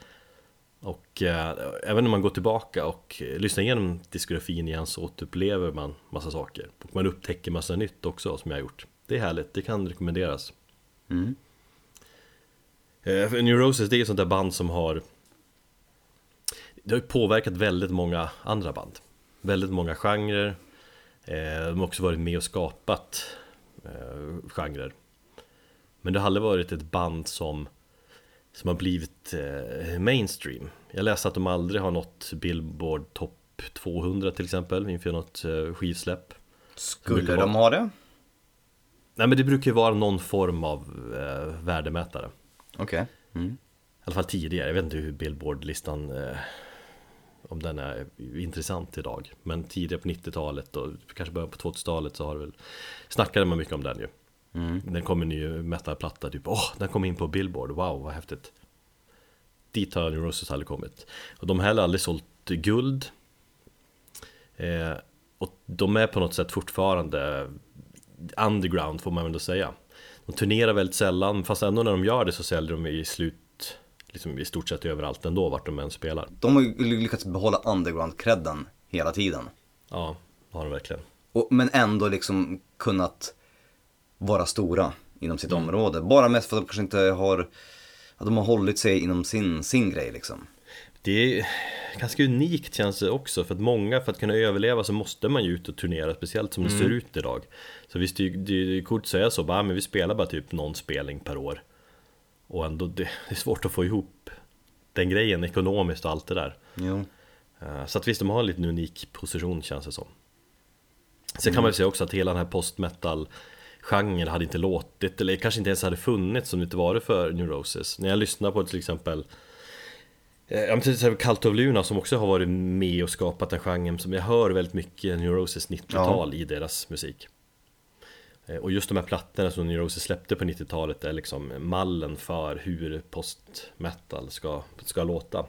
Och äh, även när man går tillbaka och lyssnar igenom diskografin igen så återupplever man massa saker. Och man upptäcker massa nytt också som jag har gjort. Det är härligt, det kan rekommenderas. Mm. Eh, Neurosis det är ett sånt där band som har Det har påverkat väldigt många andra band Väldigt många genrer eh, De har också varit med och skapat eh, genrer Men det har aldrig varit ett band som Som har blivit mainstream Jag läste att de aldrig har nått Billboard topp 200 till exempel inför något skivsläpp Skulle de ha det? Nej men det brukar ju vara någon form av värdemätare Okej. Okay. Mm. I alla fall tidigare, jag vet inte hur Billboard-listan eh, Om den är intressant idag Men tidigare på 90-talet och kanske början på 2000-talet så har det väl Snackade man mycket om den ju mm. Den kom en ny metalplatta typ Åh, den kom in på Billboard, wow vad häftigt Dit har Neurosis aldrig kommit Och de har heller aldrig sålt guld eh, Och de är på något sätt fortfarande Underground får man ändå säga de turnerar väldigt sällan, fast ändå när de gör det så säljer de i slut liksom i stort sett överallt ändå vart de än spelar. De har ju lyckats behålla underground-credden hela tiden. Ja, har de verkligen. Och, men ändå liksom kunnat vara stora inom sitt mm. område. Bara mest för att de kanske inte har, att de har hållit sig inom sin, sin grej liksom. Det är ganska unikt känns det också för att många för att kunna överleva så måste man ju ut och turnera speciellt som det mm. ser ut idag Så visst det är det coolt att säga så bara men vi spelar bara typ någon spelning per år Och ändå det, är svårt att få ihop den grejen ekonomiskt och allt det där jo. Eh, så att visst de har en liten unik position känns det som Sen kan man ju säga också att hela den här postmetal genren hade inte låtit eller kanske inte ens hade funnits om det inte varit för Neurosis. När jag lyssnar på till exempel Eh, ja till exempel Cult of Luna som också har varit med och skapat den genren som jag hör väldigt mycket Neurosis 90-tal ja. i deras musik. Eh, Och just de här plattorna som Neurosis släppte på 90-talet är liksom mallen för hur post-metal ska, ska låta.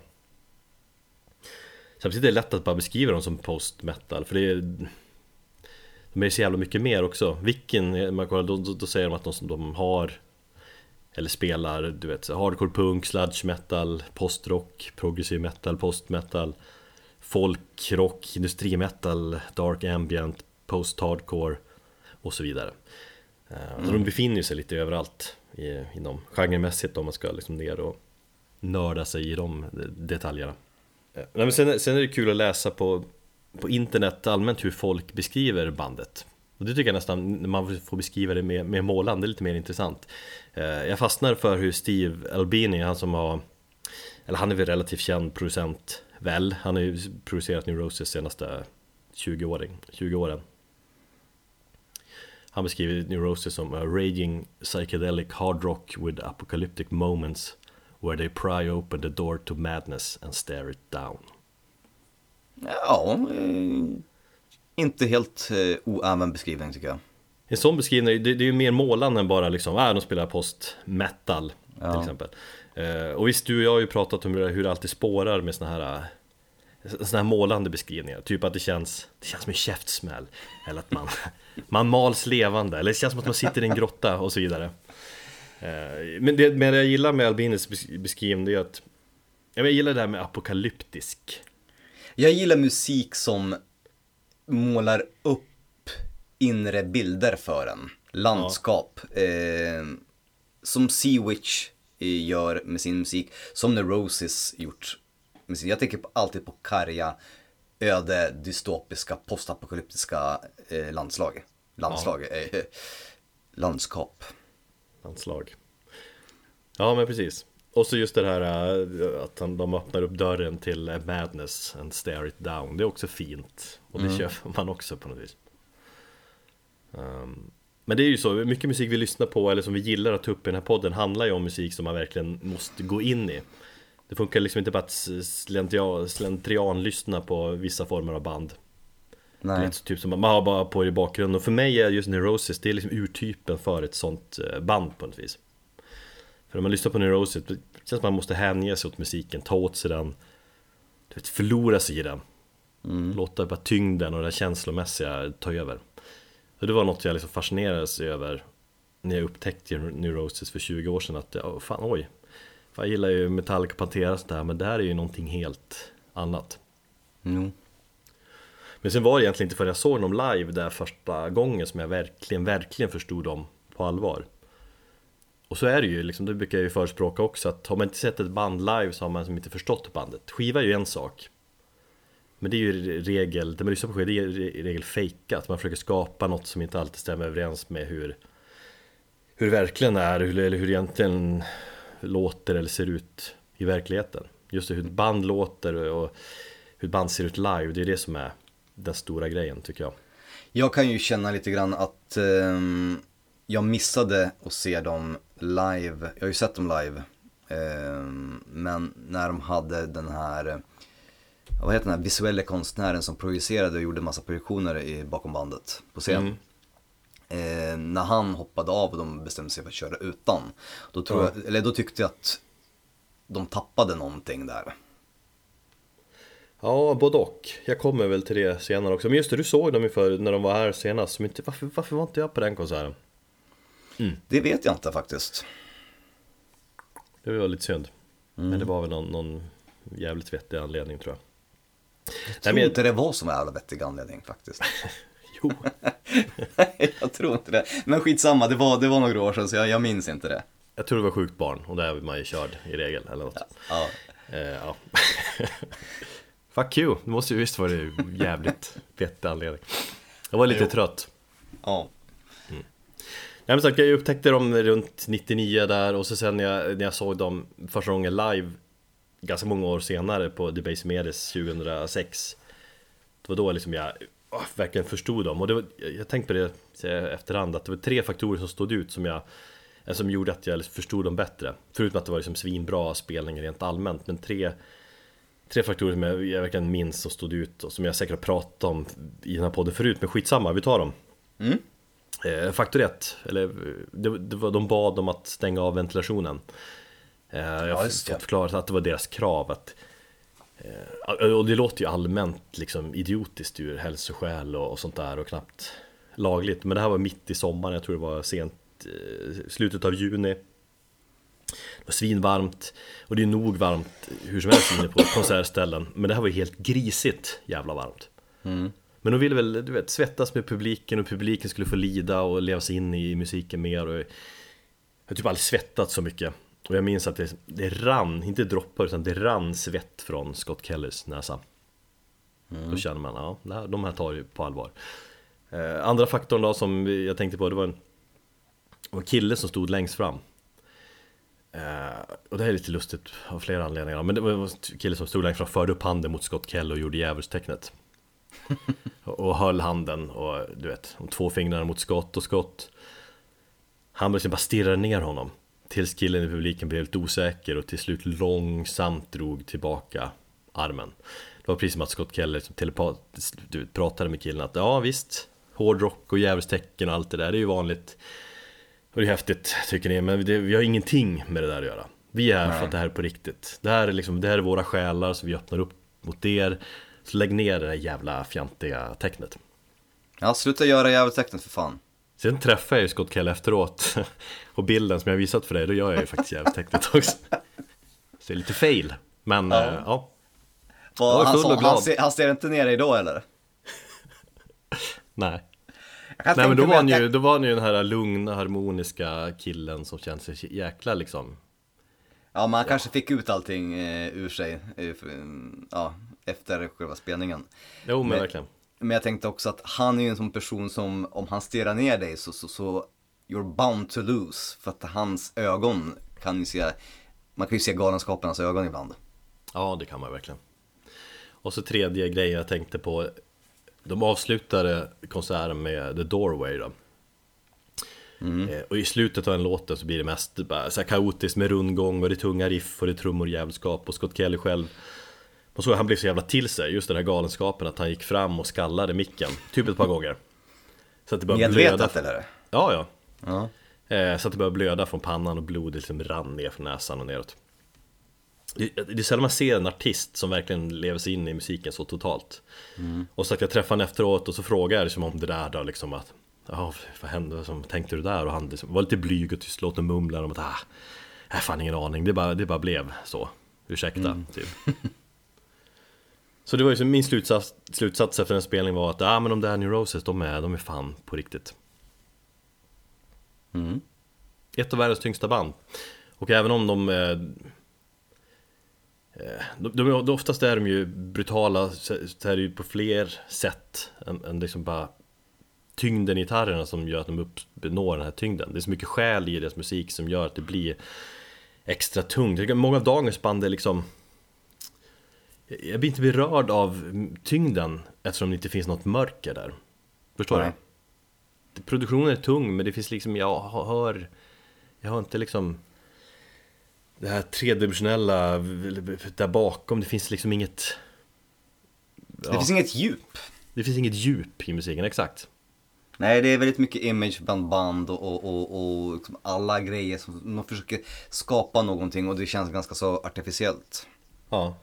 Samtidigt är det lätt att bara beskriva dem som post-metal för det är De är så jävla mycket mer också. Vilken, man kollar, då, då säger de att de, de har eller spelar, du vet, hardcore punk, sludge metal, postrock, progressive metal, postmetal Folk, rock, industrimetal, dark ambient, post-hardcore och så vidare. Mm. Så de befinner sig lite överallt i, inom genremässigt om man ska liksom ner och nörda sig i de detaljerna. Nej, men sen, sen är det kul att läsa på, på internet allmänt hur folk beskriver bandet. Och det tycker jag nästan, när man får beskriva det med, med målande, lite mer intressant. Eh, Jag fastnar för hur Steve Albini, han som har Eller han är väl relativt känd producent väl, han har ju producerat New Roses senaste 20, åring, 20 åren. Han beskriver New Roses som a raging psychedelic hard rock with apocalyptic moments Where they pry open the door to madness and stare it down. Ja, eh, inte helt eh, oäven beskrivning tycker jag. En sån beskrivning, det, det är ju mer målande än bara liksom, ah, de spelar post metal Ja. till exempel eh, Och visst, du och jag har ju pratat om hur det alltid spårar med såna här såna här målande beskrivningar, typ att det känns, det känns som en käftsmäll Eller att man, man mals levande, eller det känns som att man sitter i en grotta och så vidare Men det, men jag gillar med Albinis bes- beskrivning det är att Jag gillar det här med apokalyptisk Jag gillar musik som målar upp inre bilder för en. Landskap. Eh, som Sea Witch eh, gör med sin musik. Som The Roses gjort med sin. Jag tänker på, alltid på karga, öde, dystopiska, postapokalyptiska eh, landslag. Landslag. Eh, landskap. Landslag Ja men precis Och så just det här äh, att de öppnar upp dörren till äh, Madness and stare it down. Det är också fint. Och det köper man också på något vis. Ehm, Men det är ju så, mycket musik vi lyssnar på eller som vi gillar att ta upp i den här podden handlar ju om musik som man verkligen måste gå in i. Det funkar liksom inte bara att slentrian, slentrian lyssna på vissa former av band. Det är Nej. inte typ som man har bara på i bakgrunden. Och för mig är just Neurosis det är liksom urtypen för ett sånt eh, band på något vis För när man lyssnar på Neurosis, det känns som att man måste hänge sig åt musiken, ta åt sig den du vet, Förlora sig i den. Låta bara tyngden och det känslomässiga ta över. Och Det var något jag liksom fascinerades över När jag upptäckte Neurosis för 20 år sedan att, ja, fan oj. Fan, Jag gillar ju Metallica, Pantera och sånt där men det här är ju någonting helt annat. Jo. Men sen var det egentligen inte förrän jag såg dem live där första gången som jag verkligen, verkligen förstod dem på allvar och så är det ju, liksom, det brukar jag ju förespråka också att har man inte sett ett band live så har man liksom inte förstått bandet. Skiva är ju en sak. Men det är ju i regel, det man lyssnar på skiva, det är ju i regel fejkat Man försöker skapa något som inte alltid stämmer överens med hur Hur det verkligen är, eller hur det egentligen låter eller ser ut i verkligheten. Just det, hur ett band låter och hur ett band ser ut live, det är det som är den stora grejen tycker jag. Jag kan ju känna lite grann att ehm, jag missade att se dem live. Jag har ju sett dem live. Ehm, men när de hade den här, eh, vad heter den här visuella konstnären som projicerade och gjorde massa projektioner i, bakom bandet på scen. Eh, när han hoppade av och de bestämde sig för att köra utan. Då, tror Ja. jag, eller då tyckte jag att de tappade någonting där. Ja, både och. Jag kommer väl till det senare också. Men just det, du såg dem ju för när de var här senast. Men inte, varför, varför var inte jag på den konserten? Det vet jag inte faktiskt. Det var lite synd. Men det var väl någon, någon jävligt vettig anledning tror jag. Jag tror men- inte det var så jävla vettig anledning faktiskt. Jo, Nej, jag tror inte det. Men skitsamma, det var, det var några år sedan så jag, jag minns inte det. jag tror det var sjukt barn och där är man ju körd i regel eller något. Ja. Eh, ja. Fuck you, det måste ju visst vara jävligt vettig anledning. Jag var lite Jo. trött. ja. Nej men sagt, jag upptäckte dem runt 99 där och så sen när jag, när jag såg dem första gången live Ganska många år senare på Debase Medis 2006 Det var då liksom jag oh, verkligen förstod dem. Och det var, jag tänkte på det i efterhand att det var tre faktorer som stod ut som jag eh, Som gjorde att jag liksom förstod dem bättre. Förutom att det var liksom svinbra spelning rent allmänt men tre Tre faktorer som jag, jag verkligen minns som stod ut och som jag säkert har pratat om i den här podden förut men skitsamma, vi tar dem. Mm. Eh, faktor 1, eller det, det var, de bad om att stänga av ventilationen. Eh, Jag har Ja, fått förklarat att det var deras krav att eh, Och det låter ju allmänt liksom idiotiskt ur hälsoskäl och, och sånt där och knappt lagligt. Men det här var mitt i sommaren, jag tror det var sent eh, Slutet av juni. Det var svinvarmt Och det är nog varmt hur som helst inne på konsertställen. Men det här var ju helt grisigt jävla varmt men de ville väl, du vet, svettas med publiken och publiken skulle få lida och leva sig in i musiken mer och Jag har typ aldrig svettat så mycket Och jag minns att det, det rann, inte droppar utan det rann svett från Scott Kellys näsa Då känner man, ja, det här, de här tar ju på allvar eh, Andra faktorn då som jag tänkte på, det var en, en kille som stod längst fram Eh, och det här är lite lustigt av flera anledningar. Men det var en kille som stod längst fram, förde upp handen mot Scott Kelly och gjorde djävulstecknet. och, höll handen och du vet, de två fingrarna mot Scott och Scott Han liksom bara stirrade ner honom. Tills killen i publiken blev lite osäker och till slut långsamt drog tillbaka armen. Det var precis som att Scott Kelly liksom telepatiskt pratade med killen att ja visst, hårdrock och djävulstecken och allt det där, det är ju vanligt. Och det är häftigt tycker ni, men det, vi har ingenting med det där att göra. Vi är här Nej. för att det här är på riktigt. Det här är liksom, det här är våra själar, så vi öppnar upp mot er. Så lägg ner det där jävla fjantiga tecknet. Ja, sluta göra djävulstecknet för fan. Sen träffade jag ju Scott Kelly efteråt Och bilden som jag visat för dig, då gör jag ju faktiskt djävulstecknet också Så det är lite fail Men Ja. ja, ja är han, glad. han, ser, han ser inte ner dig då eller? nej Nej men då var, han ju, då var han ju den här lugna, harmoniska killen som kände sig jäkla liksom Ja, men han kanske fick ut allting eh, ur sig eh, ja, efter själva spelningen. Jo men Men- verkligen Men jag tänkte också att han är ju en sån person som, om han stirrar ner dig så, så, så you're bound to lose. För att hans ögon kan ju se, man kan ju se galenskapernas ögon ibland. Ja det kan man verkligen Och så tredje grejen jag tänkte på De avslutade konserten med The Doorway då Eh, Och i slutet av den låten så blir det mest bara så kaotiskt med rundgång och det är tunga riff och det är trummor och jävelskap och Scott Kelly själv Man såg att han blev så jävla till sig, just den här galenskapen att han gick fram och skallade micken Typ ett par gånger. Så att det började blöda. Medvetet eller? Ja, ja. Ja. Eh, Så att det började blöda från pannan och blodet liksom rann ner från näsan och neråt. Det, det är sällan man ser en artist som verkligen lever sig in i musiken så totalt. Och så att jag träffade honom efteråt och så frågade jag liksom om det där då liksom att Ja, vad hände, som tänkte du där? Och han liksom var lite blyg och tystlåten och mumlade om att ah, Jag har fan ingen aning, det bara, det bara blev så. Ursäkta, typ Så det var ju som min slutsats, slutsats efter den spelningen var att ah, men de där New Roses, de är, de är fan på riktigt Mm. ett av världens tyngsta band. Och även om de... Eh, eh, de, de, de oftast är de ju brutala, så, så är det ju på fler sätt än, än liksom bara tyngden i gitarrerna som gör att de uppnår den här tyngden. Det är så mycket själ i deras musik som gör att det blir extra tungt. Många av dagens band är liksom... Jag blir inte berörd av tyngden eftersom det inte finns något mörker där. Förstår Nej. du? Produktionen är tung men det finns liksom, jag hör Jag har inte liksom Det här tredimensionella där bakom, det finns liksom inget Det finns inget djup. det finns inget djup i musiken, exakt Nej, det är väldigt mycket image bland band och, och, och, och liksom alla grejer som man försöker skapa någonting och det känns ganska så artificiellt. Ja,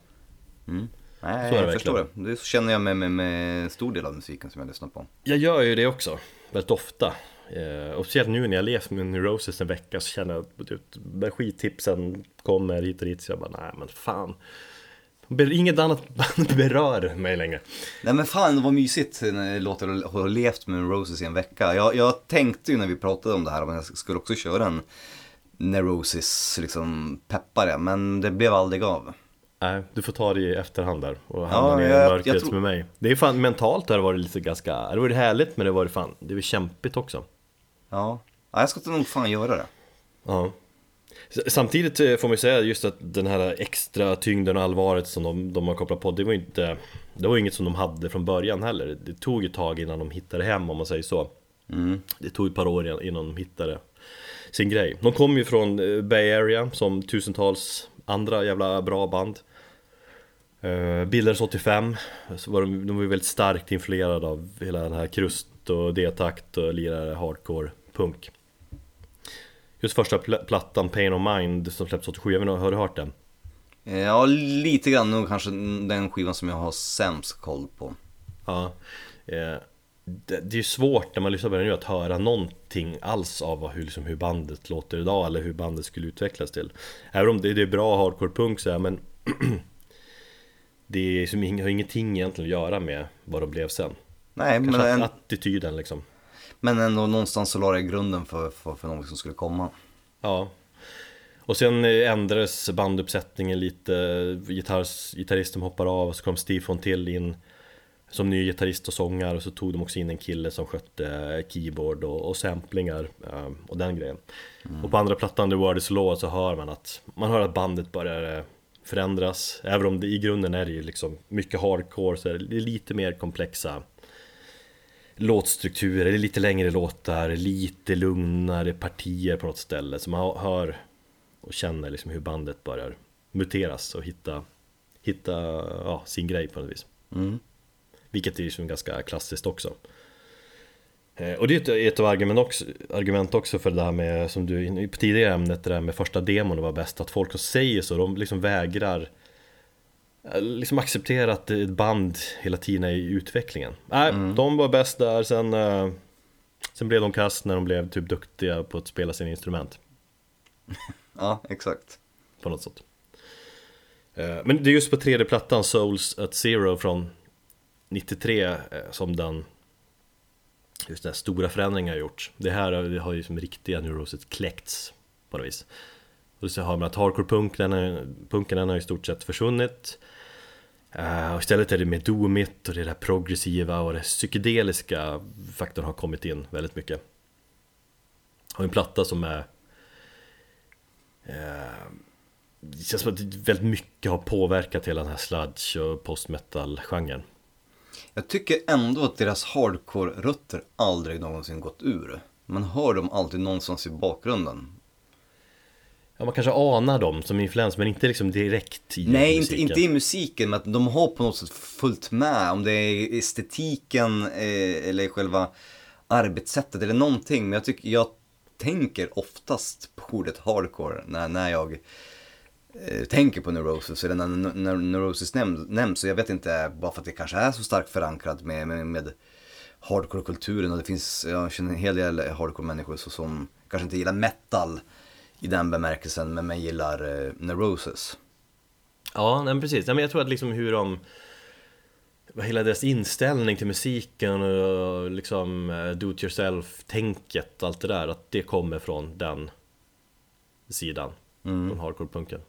Nej, Så jag verkligen. förstår det. Det känner jag med, med, med en stor del av musiken som jag lyssnar på. jag gör ju det också Väldigt ofta eh, Och speciellt nu när jag levt med Neurosis en vecka så känner jag att när skittipsen kommer hit och dit så jag bara nej men fan Inget annat band berör mig längre Nej men fan vad mysigt när det låter att ha levt med Roses i en vecka. Jag, jag tänkte ju när vi pratade om det här om jag skulle också köra en Neurosis liksom peppare men det blev aldrig av. Nej, du får ta det i efterhand där och hamna Ja, ner i mörkret jag tror- med mig. Det är fan mentalt har det varit lite ganska, det varit härligt men det varit fan, det var kämpigt också. Ja, ja jag ska nog fan göra det. Ja. Samtidigt eh, får man ju säga just att den här extra tyngden och allvaret som de, de har kopplat på Det var ju inte Det var inget som de hade från början heller. Det tog ett tag innan de hittade hem om man säger så. Mm. Det tog ett par år innan- innan de hittade sin grej. De kom ju från eh, Bay Area som tusentals andra jävla bra band uh, Bildades 85 så var de, de var väldigt starkt influerade av hela den här krust och D-takt och lirade hardcore punk Just första pl- plattan Pain of Mind som släpptes 87, jag vet inte, har du hört den? Ja, lite grann nog kanske den skivan som jag har sämst koll på. Ja eh, det, det är ju svårt när man lyssnar på den nu att höra någonting alls av vad- hur, liksom, hur bandet låter idag eller hur bandet skulle utvecklas till. Även om det, det är bra hardcore punk så här, men Det är som, har ingenting egentligen att göra med vad de blev sen. Nej, men, Kanske en, attityden liksom. Men ändå någonstans så la det grunden för, för, för något som skulle komma. Ja. Och sen eh, ändrades banduppsättningen lite. Gitarrs, Gitarristen hoppar av och så kom Steve Fontill in som ny gitarrist och sångare och så tog de också in en kille som skötte keyboard och, och samplingar eh, och den grejen. Mm. Och på andra plattan, The Word Is Law, så hör man att man hör att bandet börjar eh, förändras. Även om det i grunden är det ju liksom mycket hardcore så är det lite mer komplexa låtstrukturer, det är lite längre låtar, lite lugnare partier på något ställe. Så man hör och känner liksom hur bandet börjar muteras och hitta, hitta ja, sin grej på något vis. Mm. Vilket är ju ganska klassiskt också. Eh, och det är ett av argument också, argument också för det här med, som du på tidigare ämnet, det där med första demon var bäst, att folk som säger så, de liksom vägrar eh, liksom acceptera att ett band hela tiden är i utvecklingen. Nej, mm. de var bäst där, sen, eh, sen blev de kast när de blev typ duktiga på att spela sina instrument. ja, exakt. På något sätt. Men det är just på tredje plattan, Souls at Zero från 93 eh, som den just den stora förändringen har gjorts. Det här det har ju som riktiga neuroset kläckts på något vis. Och så har man att hardcore-punken har i stort sett försvunnit. Uh, och istället är det mer domigt och det där progressiva och det psykedeliska faktorn har kommit in väldigt mycket. Och en platta som är uh, Det känns som att väldigt mycket har påverkat hela den här sludge och post metal-genren. Jag tycker ändå att deras hardcore-rötter aldrig någonsin gått ur. Man hör dem alltid någonstans i bakgrunden. Ja, man kanske anar dem som influens, men inte liksom direkt i Nej, musiken. inte, inte i musiken, men att de har på något sätt följt med. Om det är estetiken eh, eller själva arbetssättet eller någonting. Men jag tycker, jag tänker oftast på ordet hardcore när, när jag tänker på Neurosis, eller när, när Neurosis nämns, nämns, så jag vet inte, bara för att det kanske är så starkt förankrat med, med, med hardcore-kulturen och det finns, jag känner en hel del hardcore-människor som kanske inte gillar metal i den bemärkelsen, men, men gillar eh, Neurosis. Ja, men precis. Men jag tror att liksom hur de hela deras inställning till musiken och liksom eh, do it yourself-tänket, allt det där, att det kommer från den sidan, mm. från hardcore-punken.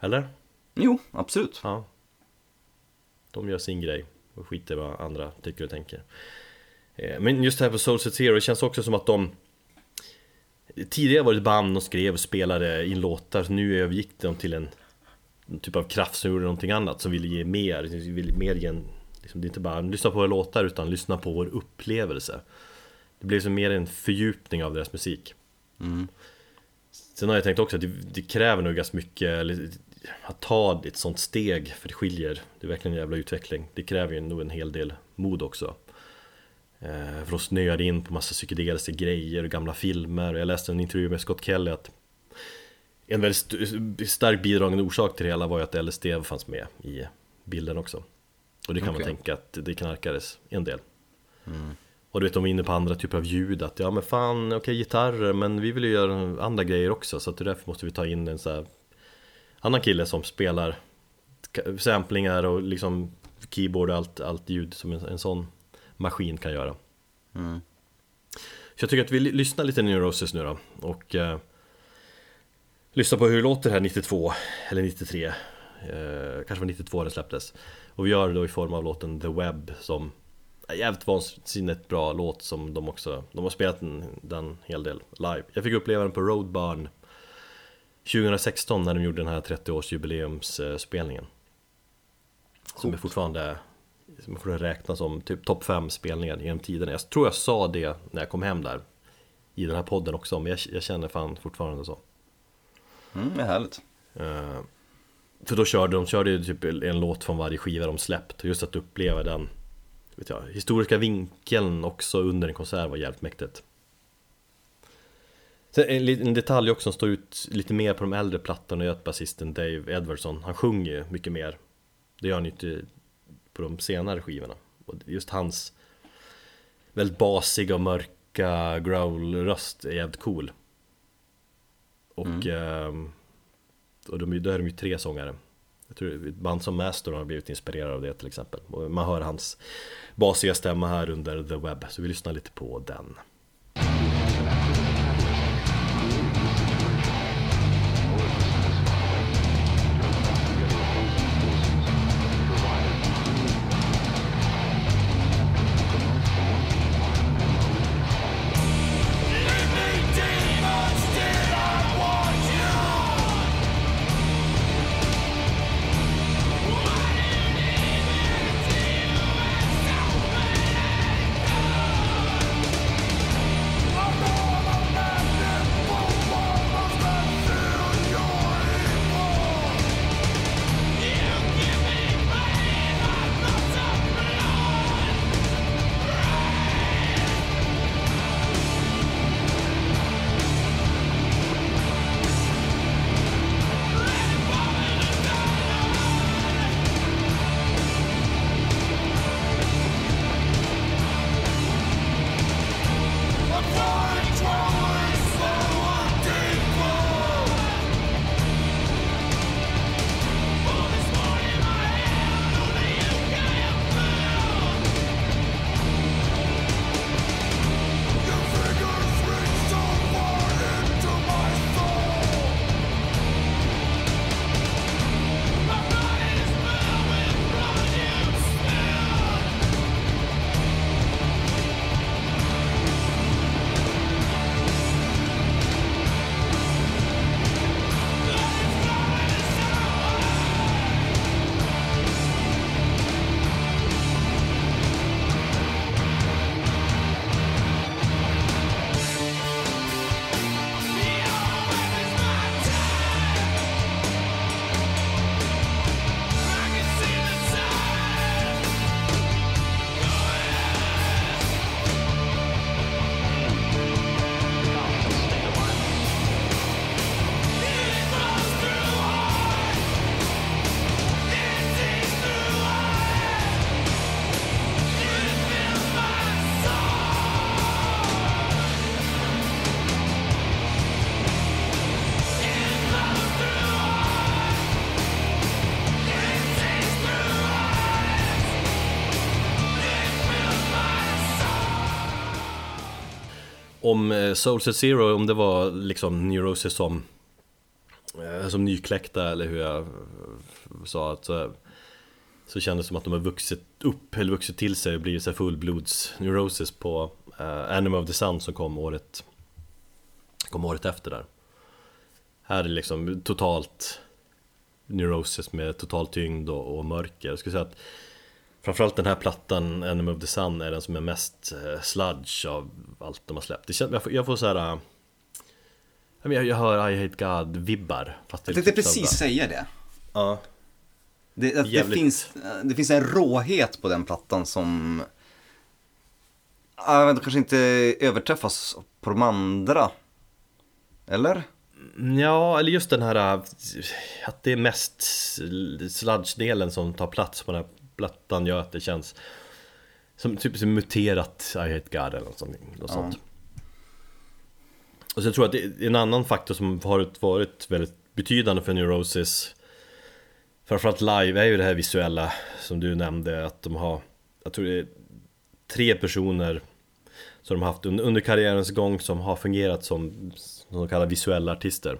Eller? Jo, absolut. Ja. De gör sin grej och skiter vad andra tycker och tänker. Eh, men just här på Soulset Zero, det känns också som att de Tidigare var det ett band och skrev och spelade in låtar, så nu övergick de till en, en typ av kraft som gjorde någonting annat, som ville ge mer, ville mer ge en, liksom, Det är inte bara lyssna på våra låtar, utan lyssna på vår upplevelse Det blev som mer en fördjupning av deras musik mm. Sen har jag tänkt också att det, det kräver nog ganska mycket att ta ett sånt steg, för det skiljer, det är verkligen en jävla utveckling. Det kräver ju nog en hel del mod också. Eh, för de snöade in på massa psykedeliska grejer och gamla filmer. Jag läste en intervju med Scott Kelly att en väldigt st stark bidragande orsak till det hela var ju att LSD fanns med i bilden också. Och det kan okay. man tänka att det knarkades en del. Mm. Och du vet, de var inne på andra typer av ljud, att ja men fan, okej okay, gitarrer, men vi vill ju göra andra grejer också, så att därför måste vi ta in en så här annan kille som spelar samplingar och liksom keyboard och allt, allt ljud som en, en sån maskin kan göra. Mm. Så jag tycker att vi lyssnar lite Neurosis nu då och eh, lyssnar på hur det låter här 92 eller 93 eh, Kanske var 92 den släpptes Och vi gör det då i form av låten The Web som är jävligt vansinnigt bra låt som de också De har spelat den, den hel del live Jag fick uppleva den på Roadburn 2016 när de gjorde den här 30-årsjubileumsspelningen Som är fortfarande som får räknas som typ topp 5 spelningar genom tiden Jag tror jag sa det när jag kom hem där I den här podden också, men jag, jag känner fan fortfarande så. Mm, det är härligt. Uh, För då körde de körde ju typ en låt från varje skiva de släppt. Just att uppleva den vet jag, historiska vinkeln också under en konsert var jävligt mäktigt en, detalj också som står ut lite mer på de äldre plattorna är att basisten Dave Edwardson, han sjunger ju mycket mer. Det gör han ju inte på de senare skivorna. Och Just hans väldigt basiga och mörka growl-röst är jävligt cool. Och, mm. eh, och de, då är de ju tre sångare. Jag tror ett band som Master har blivit inspirerad av det till exempel. Och Man hör hans basiga stämma här under The Web, så vi lyssnar lite på den om eh, Soulset Zero, om det var liksom Neurosis som, eh, som nykläckta eller hur jag eh, sa att så, så kändes det som att de har vuxit upp eller vuxit till sig och blivit så fullblods Neurosis på uh, Animal of the Sun som kom året kom året efter där. Här är liksom totalt Neurosis med total tyngd och, och mörker. Jag skulle säga att Framförallt den här plattan, Enemy of the Sun, är den som är mest eh, sludge av allt de har släppt. Det känns, jag, får, jag får såhär... Eh, jag, jag hör I Hate God-vibbar. Jag tänkte typ precis säga det. Ja. Det, det, det, finns, det finns en råhet på den plattan som... Jag vet, kanske inte överträffas på de andra. Eller? Ja, eller just den här eh, att det är mest sludge-delen som tar plats på den här plattan gör att det känns som typ som muterat I hate God eller något sånt. Något sånt. Ja. Och så jag tror att det är en annan faktor som har varit väldigt betydande för Neurosis Framförallt live är ju det här visuella som du nämnde att de har Jag tror det är tre personer som de har haft under karriärens gång som har fungerat som, som de kallar visuella artister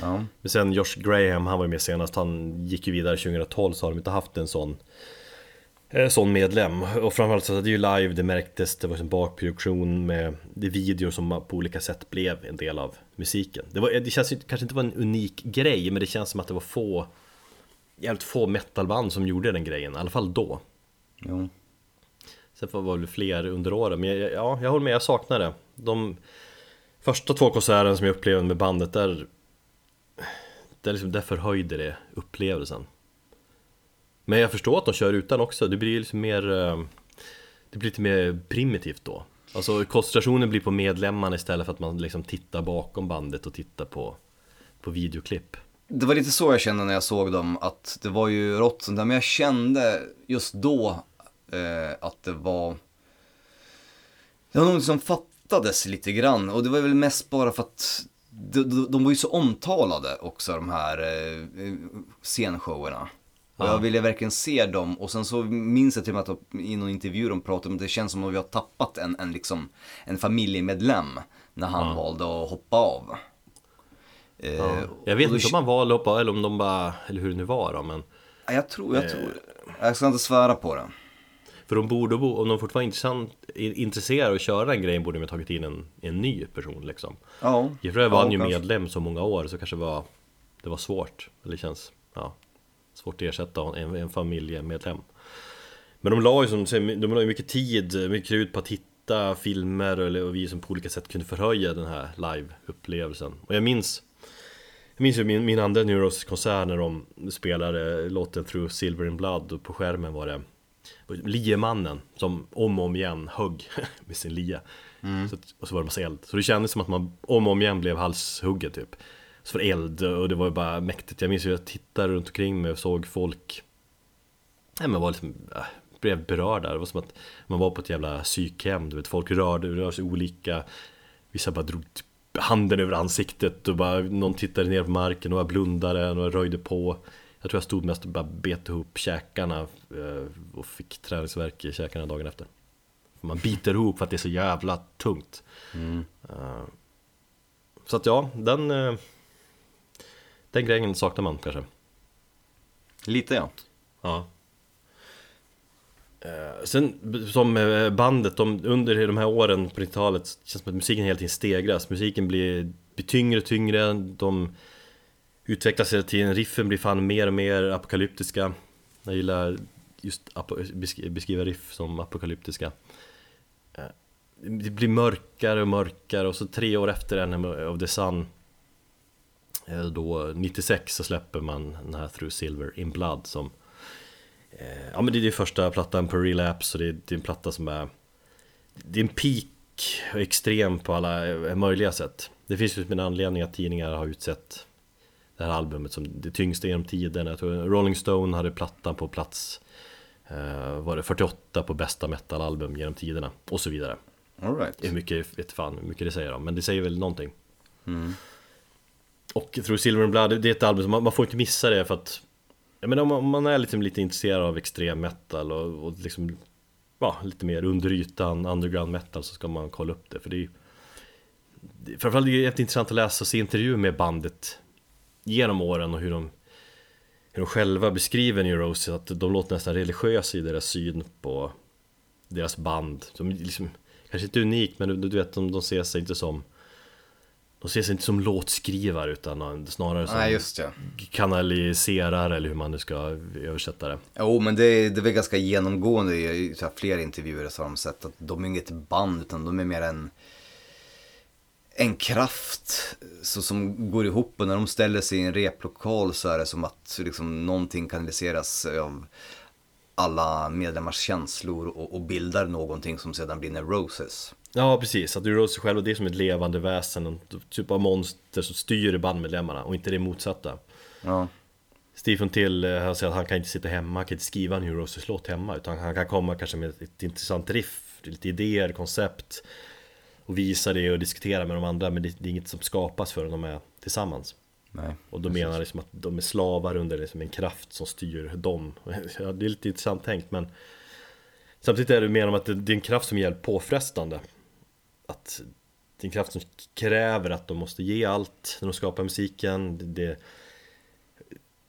ja. Men sen Josh Graham, han var ju med senast, han gick ju vidare 2012 så har de inte haft en sån sån medlem. Och framförallt så är ju live, det märktes, det var en bakproduktion med det videor som på olika sätt blev en del av musiken. Det, var, det känns kanske inte var en unik grej, men det känns som att det var få jävligt få metalband som gjorde den grejen, i alla fall då. Jo. Sen var det väl fler under åren, men jag, ja, jag håller med, jag saknar det. De första två konserterna som jag upplevde med bandet, där, där, liksom, där förhöjde det upplevelsen. Men jag förstår att de kör utan också, det blir liksom mer eh, Det blir lite mer primitivt då. Alltså koncentrationen blir på medlemmarna istället för att man liksom tittar bakom bandet och tittar på, på videoklipp. Det var lite så jag kände när jag såg dem, att det var ju rått sånt där, men jag kände just då eh, att det var Det var något som fattades lite grann. Och det var väl mest bara för att de, de, de var ju så omtalade också de här eh, scenshowerna och jag ville verkligen se dem och sen så minns jag till och med att i någon intervju de pratade om att det känns som att vi har tappat en, en, liksom, en familjemedlem när han ja. valde att hoppa av. Ja. Eh, jag vet inte om han valde att hoppa av eller om de bara, eller hur det nu var då men Jag tror, jag eh. tror, jag ska inte svära på det. För de borde, om de fortfarande är intresserade av att köra den grejen borde de ha tagit in en, en ny person liksom. Ja. För var han ju medlem så många år så kanske var, det var svårt. Eller känns, ja. Svårt att ersätta en, en familjemedlem Men de la ju som de la ju mycket tid, mycket krut på att hitta filmer och vi som på olika sätt kunde förhöja den här live-upplevelsen. Och jag minns Jag minns ju min, min andra Neuros-konsert när de spelade låten Through Silver in Blood och på skärmen var det Liemannen som om och om igen högg med sin lia. Mm. så, Och så var det massa eld. Så det kändes som att man om och om igen blev halshuggen typ för eld och det var ju bara mäktigt. Jag minns ju att jag tittade runt omkring mig och såg folk Nej men var liksom, äh, blev berörda. Det var som att man var på ett jävla psykhem. Du vet, folk rörde, rörde sig olika. Vissa bara drog handen över ansiktet och bara någon tittade ner på marken, några blundade, några röjde på. Jag tror jag stod mest och bara bet ihop käkarna eh, och fick träningsvärk i käkarna dagen efter. Man biter ihop för att det är så jävla tungt. Mm. Uh, så att ja, den uh, den grejen saknar man kanske. Lite ja. Ja. Eh, Sen som bandet, de, under de här åren på 90-talet känns det som att musiken hela tiden stegras. Musiken blir, blir tyngre och tyngre, de utvecklas hela tiden, riffen blir fan mer och mer apokalyptiska. Jag gillar just beskriva riff som apokalyptiska. Eh, Det blir mörkare och mörkare och så tre år efter en of the Sun. Eh, då 96 så släpper man den här Through Silver in Blood som eh, Ja men det är ju första plattan på Relapse och det är, det är en platta som är Det är en peak och extrem på alla eh, möjliga sätt Det finns ju en anledning att tidningar har utsett Det här albumet som det tyngsta genom tiden Jag tror Rolling Stone hade plattan på plats eh, Var det 48 på bästa metalalbum genom tiderna och så vidare All right. Hur mycket, vet fan hur mycket det säger om, men det säger väl någonting mm. Och Through Silver and Blood, det är ett album som man, man får inte missa det för att Jag menar om man, är liksom lite intresserad av extrem metal och, och liksom Ja, lite mer under ytan, underground metal så ska man kolla upp det för det är framförallt är det jätteintressant att läsa och se intervjuer med bandet genom åren och hur de hur de själva beskriver New Roses, att de låter nästan religiösa i deras syn på deras band. Som liksom, kanske inte unikt, men du, du vet, de, de ser sig inte som de ser sig inte som låtskrivare utan snarare som Nej, kanaliserare eller hur man nu ska översätta det. Jo, men det, det är väl ganska genomgående i så här, flera intervjuer så har de sett att de är inget band utan de är mer en en kraft så, som går ihop och när de ställer sig i en replokal så är det som att liksom, någonting kanaliseras av alla medlemmars känslor och, och bildar någonting som sedan blir Roses. Ja precis, att Roses själv det är som ett levande väsen, en typ av monster som styr bandmedlemmarna och inte det motsatta. Ja. Stephen Till, eh, han säger att han kan inte sitta hemma, han kan inte skriva en New Roses låt hemma utan han kan komma kanske med ett intressant riff, lite idéer, koncept och visa det och diskutera med de andra men det, är inget som skapas förrän de är tillsammans. Nej, och då menar liksom att de är slavar under liksom en kraft som styr dem. Ja, det är lite intressant tänkt men Samtidigt är det mer om att det är en kraft som är påfrestande. Att det är en kraft som kräver att de måste ge allt när de skapar musiken. Det,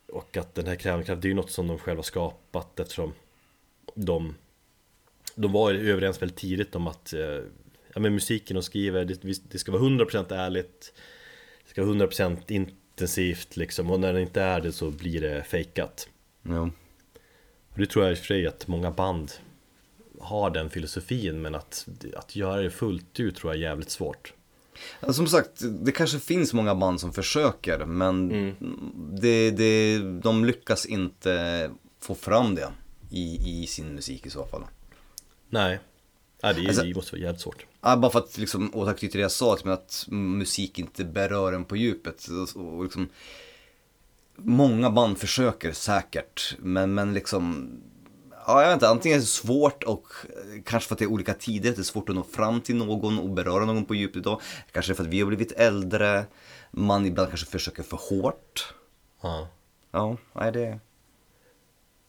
och att den här kraften, det är ju något som de själva skapat eftersom de de var överens väldigt tidigt om att eh, ja, men musiken de skriver, det, det ska vara 100% ärligt Det ska vara 100% intensivt liksom och när det inte är det så blir det fejkat Jo. Och det tror jag i och för sig att många band har den filosofin men att, att göra det fullt ut tror jag är jävligt svårt Som sagt, det kanske finns många band som försöker men Mm. det, det, de lyckas inte få fram det i, i sin musik i så fall. Nej, ja, det, är- Alltså- det måste vara jävligt svårt Ja, bara för att liksom återknyta till det jag sa, att musik inte berör en på djupet. Och, och liksom, många band försöker säkert, men, men liksom Ja, jag vet inte, antingen är det svårt och eh, kanske för att det är olika tider, att det är svårt att nå fram till någon och beröra någon på djupet idag. Kanske för att vi har blivit äldre, man ibland kanske försöker för hårt. ja. Ja, nej det...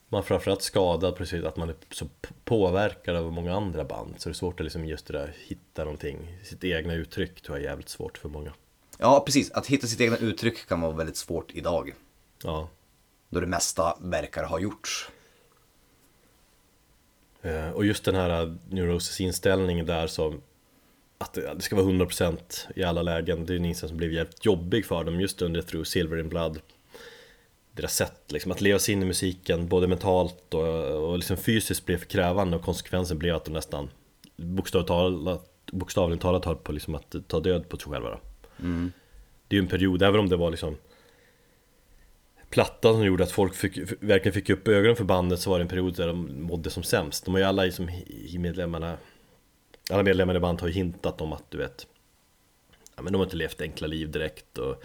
Man är framförallt skadad precis att man är så påverkad av många andra band Så det är svårt att liksom just det där hitta någonting Sitt egna uttryck tror jag är jävligt svårt för många Ja, precis. Att hitta sitt egna uttryck kan vara väldigt svårt idag. Ja Då det mesta verkar ha gjorts. Eh, Och just den här New Roses inställning där som att det ska vara 100% i alla lägen Det är en inställning som blev jävligt jobbig för dem just under Through Silver in Blood Deras sätt liksom att leva sig in i musiken både mentalt och, och liksom fysiskt blev för krävande och konsekvensen blev att de nästan bokstavligt talat, bokstavligt talat höll på liksom att ta död på sig själva. Mm. Det är ju en period, även om det var liksom Plattan som gjorde att folk fick, verkligen fick upp ögonen för bandet så var det en period där de mådde som sämst De har ju alla liksom i medlemmarna Alla medlemmar i bandet har ju hintat om att du vet ja, men De har inte levt enkla liv direkt och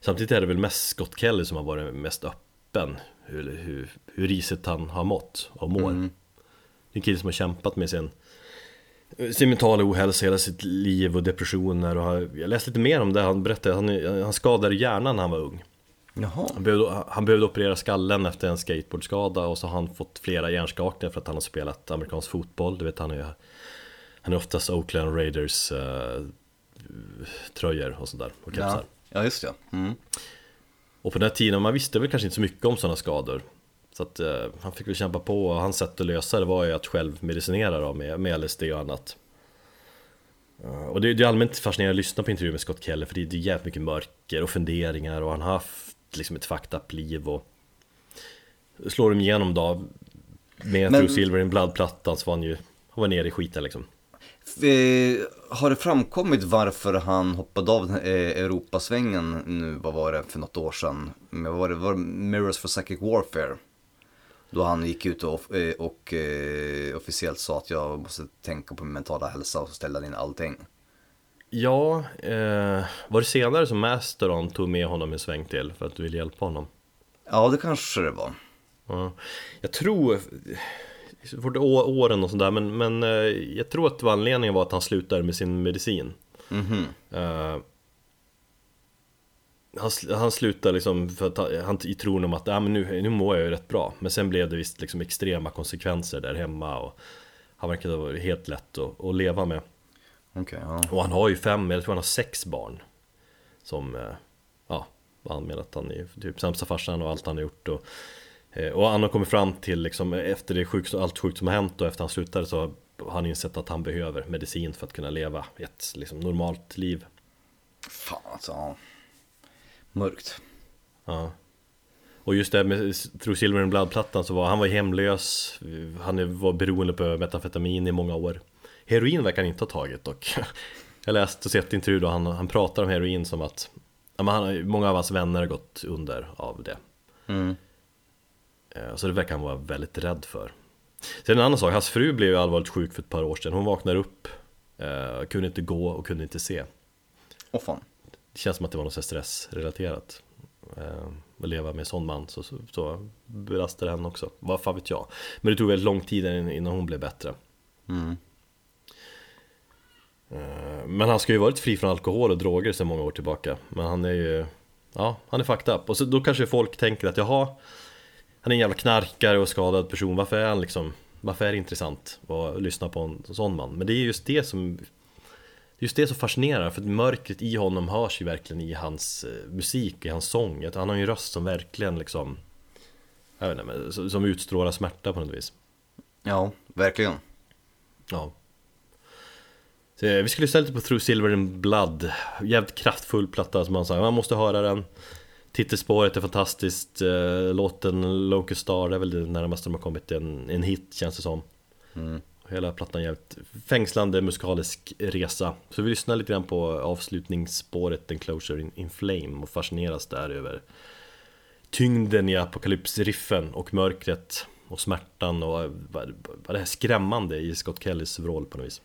Samtidigt är det väl mest Scott Kelly som har varit mest öppen Hur, hur, hur risigt han har mått och mår Mm. Det är en kille som har kämpat med sin sin mentala ohälsa hela sitt liv och depressioner och jag läste lite mer om det, han berättade att han, han skadade hjärnan när han var ung. Han behövde, han behövde operera skallen efter en skateboardskada och så har han fått flera hjärnskakningar för att han har spelat amerikansk fotboll. Du vet han är, han är oftast Oakland Raiders eh, tröjor och sådär och kepsar. Ja. ja, just det. Mm. Och på den här tiden, man visste väl kanske inte så mycket om sådana skador. Så att eh, han fick väl kämpa på och hans sätt att lösa det var ju att själv medicinera då med, med LSD och annat. Eh, och det, det är allmänt fascinerande att lyssna på intervjuer med Scott Kelly för det, det är jävligt mycket mörker och funderingar och han har haft liksom ett fucked up liv och slår de igenom då med Men- Through Silver in Blood-plattan så var han ju, han var nere i skiten liksom. Eh, har det framkommit varför han hoppade av eh, Europasvängen nu, vad var det för något år sedan? Men vad var det, var det Mirrors for Psychic Warfare? Då han gick ut och, eh, och eh, officiellt sa att jag måste tänka på min mentala hälsa och han in allting. Ja, eh, var det senare som Masteron tog med honom en sväng till för att du ville hjälpa honom? Ja, det kanske det var. Ja, jag tror, fort åren och sådär, men, men eh, jag tror att anledningen var att han slutade med sin medicin. Mhm. Eh, han, han slutade liksom för att han, i tron om att ja, men nu, nu mår jag ju rätt bra. Men sen blev det visst liksom extrema konsekvenser där hemma och han verkade vara helt lätt att, att leva med. Okej, ja. Och han har ju fem, jag tror han har sex barn Som, eh, ja, han menar att han är typ sämsta farsan och allt han har gjort och, eh, och han har kommit fram till liksom efter det sjukt, allt sjukt som har hänt och efter han slutade så har han insett att han behöver medicin för att kunna leva ett liksom, normalt liv Fan alltså. Mörkt. Ja Och just det med Through Silver and Blood-plattan så var han var hemlös Han var beroende på metamfetamin i många år Heroin verkar han inte ha tagit dock. Jag läste och sett intervju då han, han pratar om heroin som att ja, han, Många av hans vänner har gått under av det. Mm. Eh, Så det verkar han vara väldigt rädd för. Sen en annan sak, hans fru blev allvarligt sjuk för ett par år sedan. Hon vaknade upp eh, Kunde inte gå och kunde inte se. Åh fan. Det känns som att det var något stressrelaterat. Eh, Att leva med en sån man så, så, så belastar det henne också. Vad fan vet jag. Men det tog väldigt lång tid innan hon blev bättre. Mm. Eh, Men han ska ju varit fri från alkohol och droger sedan många år tillbaka. Men han är ju Ja, han är fucked up. Och så, då kanske folk tänker att jaha Han är en jävla knarkare och skadad person. Varför är han liksom Varför är det intressant att lyssna på en sån man? Men det är just det som Just det som fascinerar. För att mörkret i honom hörs ju verkligen i hans eh, musik, i hans sång. Han har ju en röst som verkligen liksom Jag vet inte, som utstrålar smärta på något vis. Ja, verkligen. Ja så, eh, Vi skulle lyssna lite på Through Silver and Blood. Jävligt kraftfull platta som man sa, man måste höra den. Titelspåret är fantastiskt, eh, låten Locust Star är väl det närmaste de har kommit en, en hit känns det som. Mm. Hela plattan är jävligt fängslande musikalisk resa. Så vi lyssnar lite grann på avslutningsspåret Enclosure in, in Flame och fascineras där över Tyngden i apokalypsriffen och mörkret och smärtan och vad, det här skrämmande i Scott Kellys roll på något vis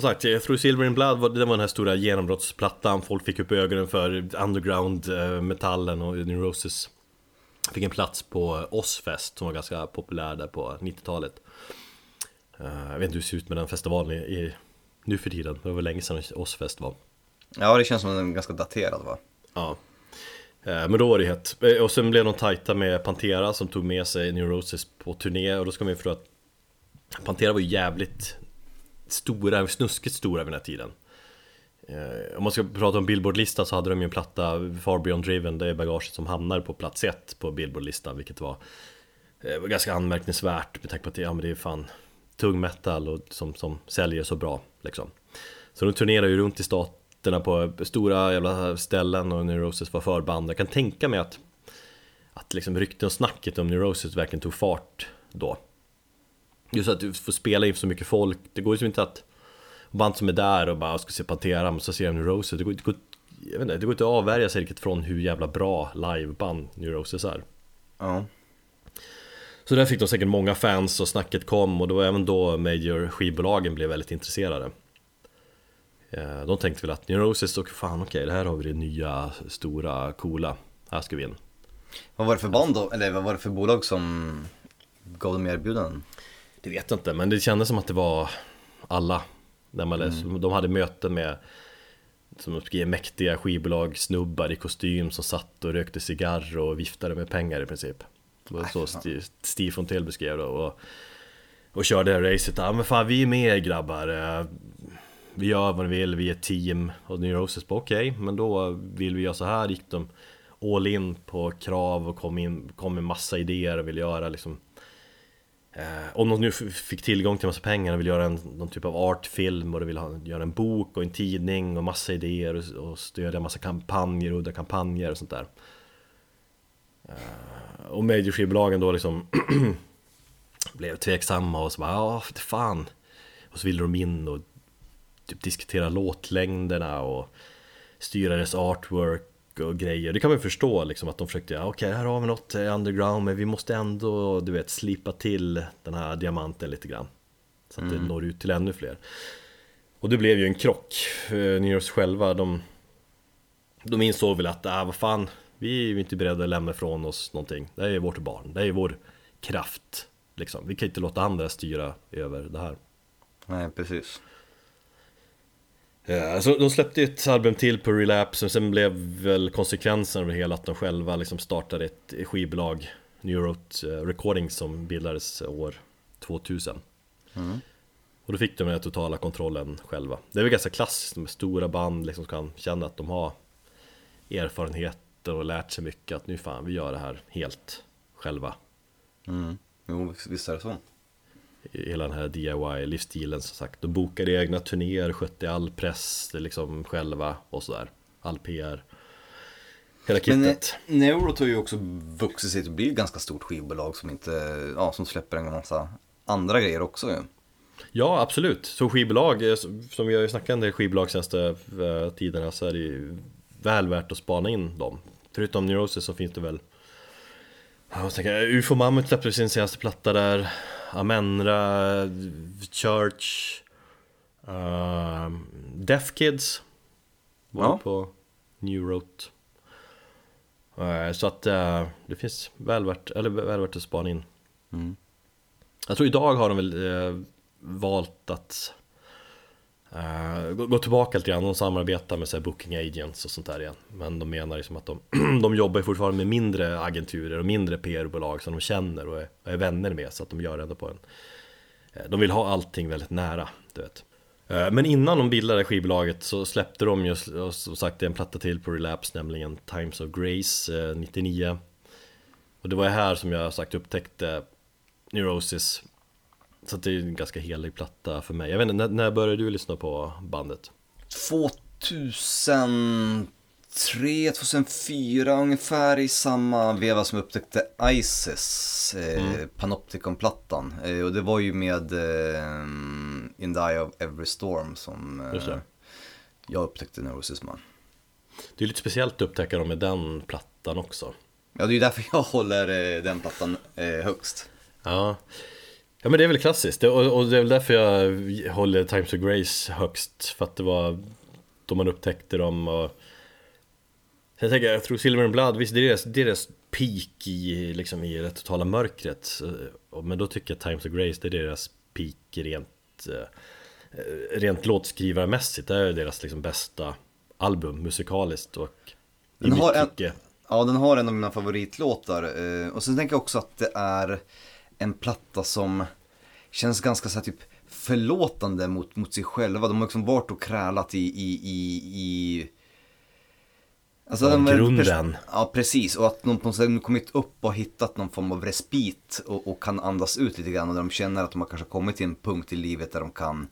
Som sagt, jag tror Silver in Blood var, det var den här stora genombrottsplattan Folk fick upp ögonen för underground-metallen och Neurosis Fick en plats på Ozzfest som var ganska populär där på 90-talet Eh, Jag vet inte hur det ser ut med den festivalen i, i, nu för tiden, det var väl länge sedan Ozzfest var. Ja, det känns som den är ganska daterad va? Ja. Eh, Men då var det hett. Eh, Och sen blev de tajta med Pantera som tog med sig Neurosis på turné. Och då ska man ju förstå att Pantera var ju jävligt stora, snuskigt stora vid den här tiden. Eh, om man ska prata om Billboardlistan så hade de ju en platta, Far Beyond Driven, det är bagaget som hamnar på plats ett på Billboardlistan Vilket var, eh, var ganska anmärkningsvärt med tanke på att det, ja, men det är fan tung metal och som, som säljer så bra liksom. Så de turnerar ju runt i staterna på stora jävla ställen och Neurosis var förband. Jag kan tänka mig att att liksom rykten och snacket om Neurosis verkligen tog fart då. Just att du får spela inför så mycket folk, det går ju liksom inte att Band som är där och bara ska se Pantera, men så ser de Neurosis det går, det, går, jag vet inte, det går inte att avvärja sig riktigt från hur jävla bra liveband Neurosis är Ja. Så där fick de säkert många fans och snacket kom och det var även då major skivbolagen blev väldigt intresserade Eh, De tänkte väl att Neurosis, och fan okej, det här har vi det nya, stora, coola Här ska vi in Vad var det för band då? Eller vad var det för bolag som gav dem erbjudanden? Det vet jag inte, men det kändes som att det var alla. När man läste, De hade möten med som mäktiga skivbolag, snubbar i kostym som satt och rökte cigarr och viftade med pengar i princip. Det var så. Steve, Steve Fontell beskrev det och, och körde det här racet, ja men fan vi är med er grabbar. Eh, Vi gör vad ni vill, vi är ett team. Och Neurosis bara okej, men då vill vi göra så här. Gick de all in på krav och kom, in, kom med massa idéer och ville göra liksom Eh, om de nu fick tillgång till massa pengar och vill göra en, någon typ av artfilm och de vill ha, göra en bok och en tidning och massa idéer och, och stödja massa kampanjer, udda kampanjer och sånt där. Eh, Och major-skivbolagen då liksom blev tveksamma och så bara ja, för fan. Och så ville de in och typ diskutera låtlängderna och styra deras artwork och grejer. Det kan man ju förstå liksom att de försökte, okej här har vi något eh, underground men vi måste ändå, du vet, slipa till den här diamanten lite grann. Så att det når ut till ännu fler. Och det blev ju en krock. Eh, New Yorks själva, de, de insåg väl att, ah, vad fan, vi är inte beredda att lämna ifrån oss någonting. Det här är vårt barn, det här är vår kraft. Liksom. Vi kan inte låta andra styra över det här. Nej, precis. Ja, så de släppte ett album till på Relapse och sen blev väl konsekvensen av det hela att de själva liksom startade ett skivbolag Neurote eh, Recordings som bildades år 2000 Mm. Och då fick de den totala kontrollen själva Det är väl ganska klassiskt med stora band liksom kan känna att de har erfarenheter och lärt sig mycket att nu fan vi gör det här helt själva Mm. Jo, visst är det så. Hela den här DIY-livsstilen som sagt. De bokade egna turnéer, skötte all press liksom själva och sådär. All PR. Hela Men eh, kittet. Neurot har ju också vuxit sig till att bli ett ganska stort skivbolag som inte, ja, som släpper en massa andra grejer också ju. Ja, absolut. Som skivbolag, eh, som vi har ju snackat en del skivbolag senaste eh, tiderna så är det ju väl värt att spana in dem. Förutom Neurosis så finns det väl jag tänker, UFO Mammut släppte sin senaste platta där Amenra, Church uh, Deaf Kids Var Ja. på New Rote Eh, Så att eh, det finns väl värt, eller väl värt att spana in Mm. Jag tror idag har de väl eh, valt att Uh, gå, gå tillbaka lite grann, de samarbetar med så här, booking agents och sånt där igen. Men de menar liksom att de, de jobbar fortfarande med mindre agenturer och mindre PR-bolag som de känner och är, är vänner med. Så att de gör det ändå på en eh, De vill ha allting väldigt nära, du vet. Uh, Men innan de bildade skivbolaget så släppte de ju som sagt en platta till på Relapse nämligen Times of Grace uh, 99 Och det var här som jag sagt upptäckte Neurosis så det är en ganska helig platta för mig Jag vet inte, när, när började du lyssna på bandet? 2003, 2004 ungefär i samma veva som jag upptäckte Isis, eh, Panopticon-plattan. Eh, och det var ju med eh, In the Eye of Every Storm som eh, jag upptäckte Neurosis med. Det är lite speciellt att upptäcka dem med den plattan också Ja, det är ju därför jag håller den plattan högst. Ja Ja men det är väl klassiskt, och, och det är väl därför jag håller Times of Grace högst För att det var då man upptäckte dem och Jag tänker, jag tror Silver and Blood, visst det är deras, deras peak i, liksom, i det totala mörkret. Men då tycker jag Times of Grace, det är deras peak rent eh, Rent låtskrivarmässigt, det är deras liksom bästa album musikaliskt och i Den mitt har en- tycke. Ja, den har en av mina favoritlåtar. eh, Och sen tänker jag också att det är en platta som känns ganska så här typ förlåtande mot, mot sig själva. De har liksom varit och krälat i, i, i, i Alltså, ja, grunden. Ja, precis. Och att de på något sätt kommit upp och hittat någon form av respit och, och, kan andas ut lite grann. Och de känner att de har kanske kommit till en punkt i livet där de kan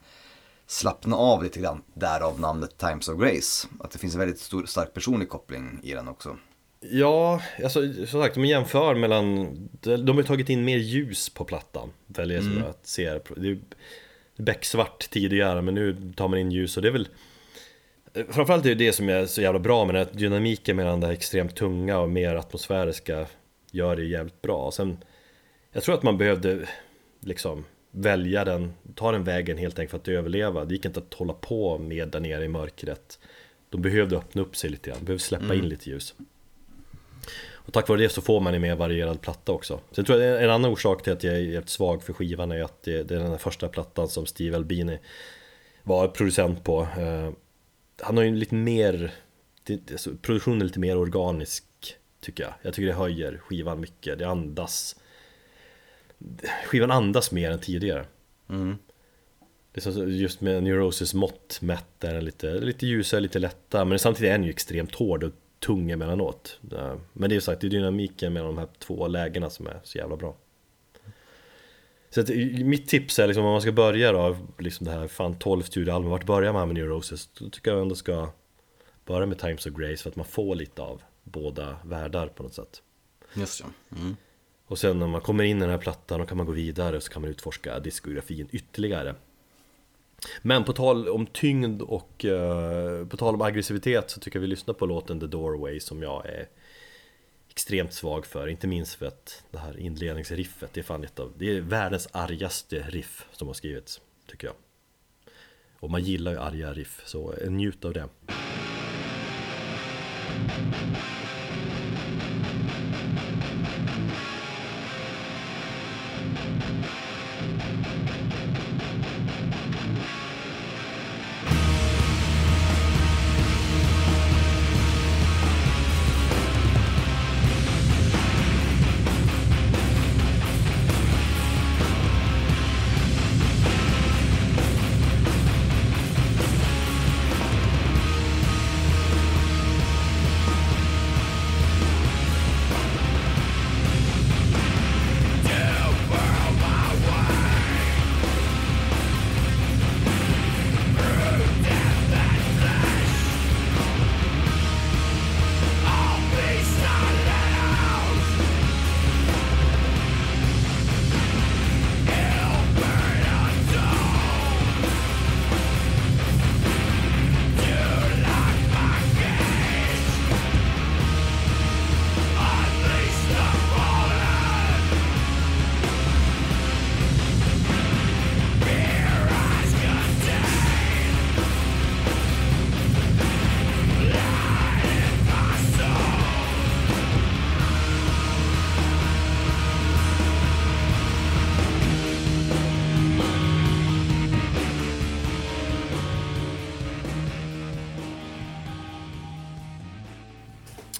slappna av lite grann. Därav namnet Times of Grace. Att det finns en väldigt stor, stark personlig koppling i den också. Ja, alltså som sagt, om man jämför mellan De har tagit in mer ljus på plattan Väljer mm. att se Det är becksvart tidigare men nu tar man in ljus och det är väl Framförallt är det det som är så jävla bra med den här dynamiken mellan det extremt tunga och mer atmosfäriska Gör det jävligt bra. Sen Jag tror att man behövde liksom välja den, ta den vägen helt enkelt för att överleva. Det gick inte att hålla på med där nere i mörkret. De behövde öppna upp sig lite grann, behövde släppa mm. in lite ljus. Och tack vare det så får man en mer varierad platta också. Sen tror jag en annan orsak till att jag är jävligt svag för skivan är att det, är den här första plattan som Steve Albini var producent på. Eh, han har ju lite mer, produktionen är lite mer organisk tycker jag. Jag tycker det höjer skivan mycket, det andas Skivan andas mer än tidigare. Mm. Det är så, just med Neurosis mått mätt är den lite, lite ljusare, lite lätta men samtidigt är den ju extremt hård och tung emellanåt. Men det är sagt, det är dynamiken mellan de här två lägena som är så jävla bra. Så att, mitt tips är liksom om man ska börja då, liksom det här fan 12 studioalbum, vart börjar man med New Roses? Då tycker jag ändå ska börja med Times of Grace för att man får lite av båda världar på något sätt. Just ja. Mm. Och sen när man kommer in i den här plattan, då kan man gå vidare och så kan man utforska diskografin ytterligare. Men på tal om tyngd och uh, på tal om aggressivitet så tycker jag vi lyssnar på låten The Doorway som jag är extremt svag för, inte minst för att det här inledningsriffet, det är fan ett av, det är världens argaste riff som har skrivits, tycker jag. Och man gillar ju arga riff, så njut av det.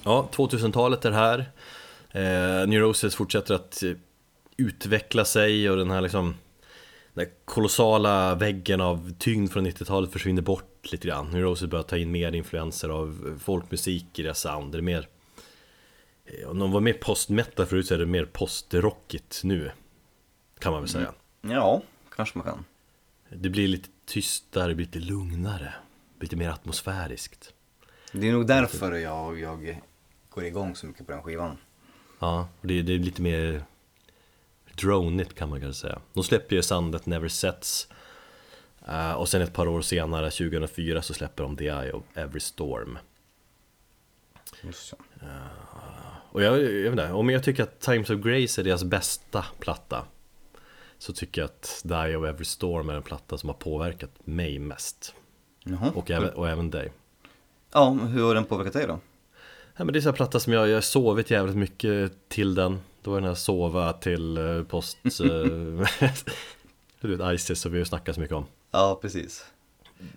Ja, 2000-talet är här. Eh, Neurosis fortsätter att eh, utveckla sig och den här liksom Den här kolossala väggen av tyngd från 90-talet försvinner bort lite grann. Neurosis börjar ta in mer influenser av folkmusik i deras sound. Det är mer eh, Om de var mer post-metal förut så är det mer post-rockigt nu Kan man väl säga. Mm. Ja, kanske man kan. Det blir lite tystare, det blir lite lugnare Lite mer atmosfäriskt. Det är nog därför jag, jag går igång så mycket på den skivan. Ja, och det, det är lite mer dronigt kan man kanske säga. De släpper ju Sundet Never Sets uh, och sen ett par år senare, 2004, så släpper de The Eye of Every Storm. Just. Uh, och jag, jag vet inte, om jag tycker att Times of Grace är deras bästa platta så tycker jag att The Eye of Every Storm är den platta som har påverkat mig mest. Jaha. Och, även, och även dig. Ja, hur har den påverkat dig då? Ja, men det är så platta som jag, jag har sovit jävligt mycket till den. Då är den här sova till eh, post eh, Du vet Isis som vi har snackat så mycket om. Ja, precis.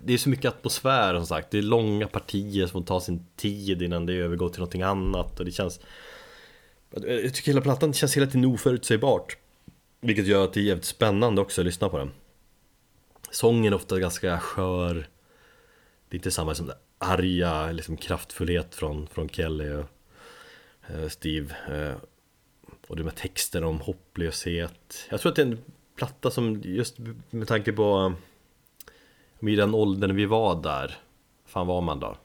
Det är så mycket atmosfär som sagt. Det är långa partier som tar sin tid innan det övergår till någonting annat och det känns Jag tycker hela plattan känns hela tiden oförutsägbart Vilket gör att det är jävligt spännande också att lyssna på den. Sången är ofta ganska skör. Det är inte samma som det arga, liksom kraftfullhet från, från Kelly och eh, Steve eh, Och det med texter om hopplöshet Jag tror att det är en platta som just med tanke på I den åldern vi var där fan var man då?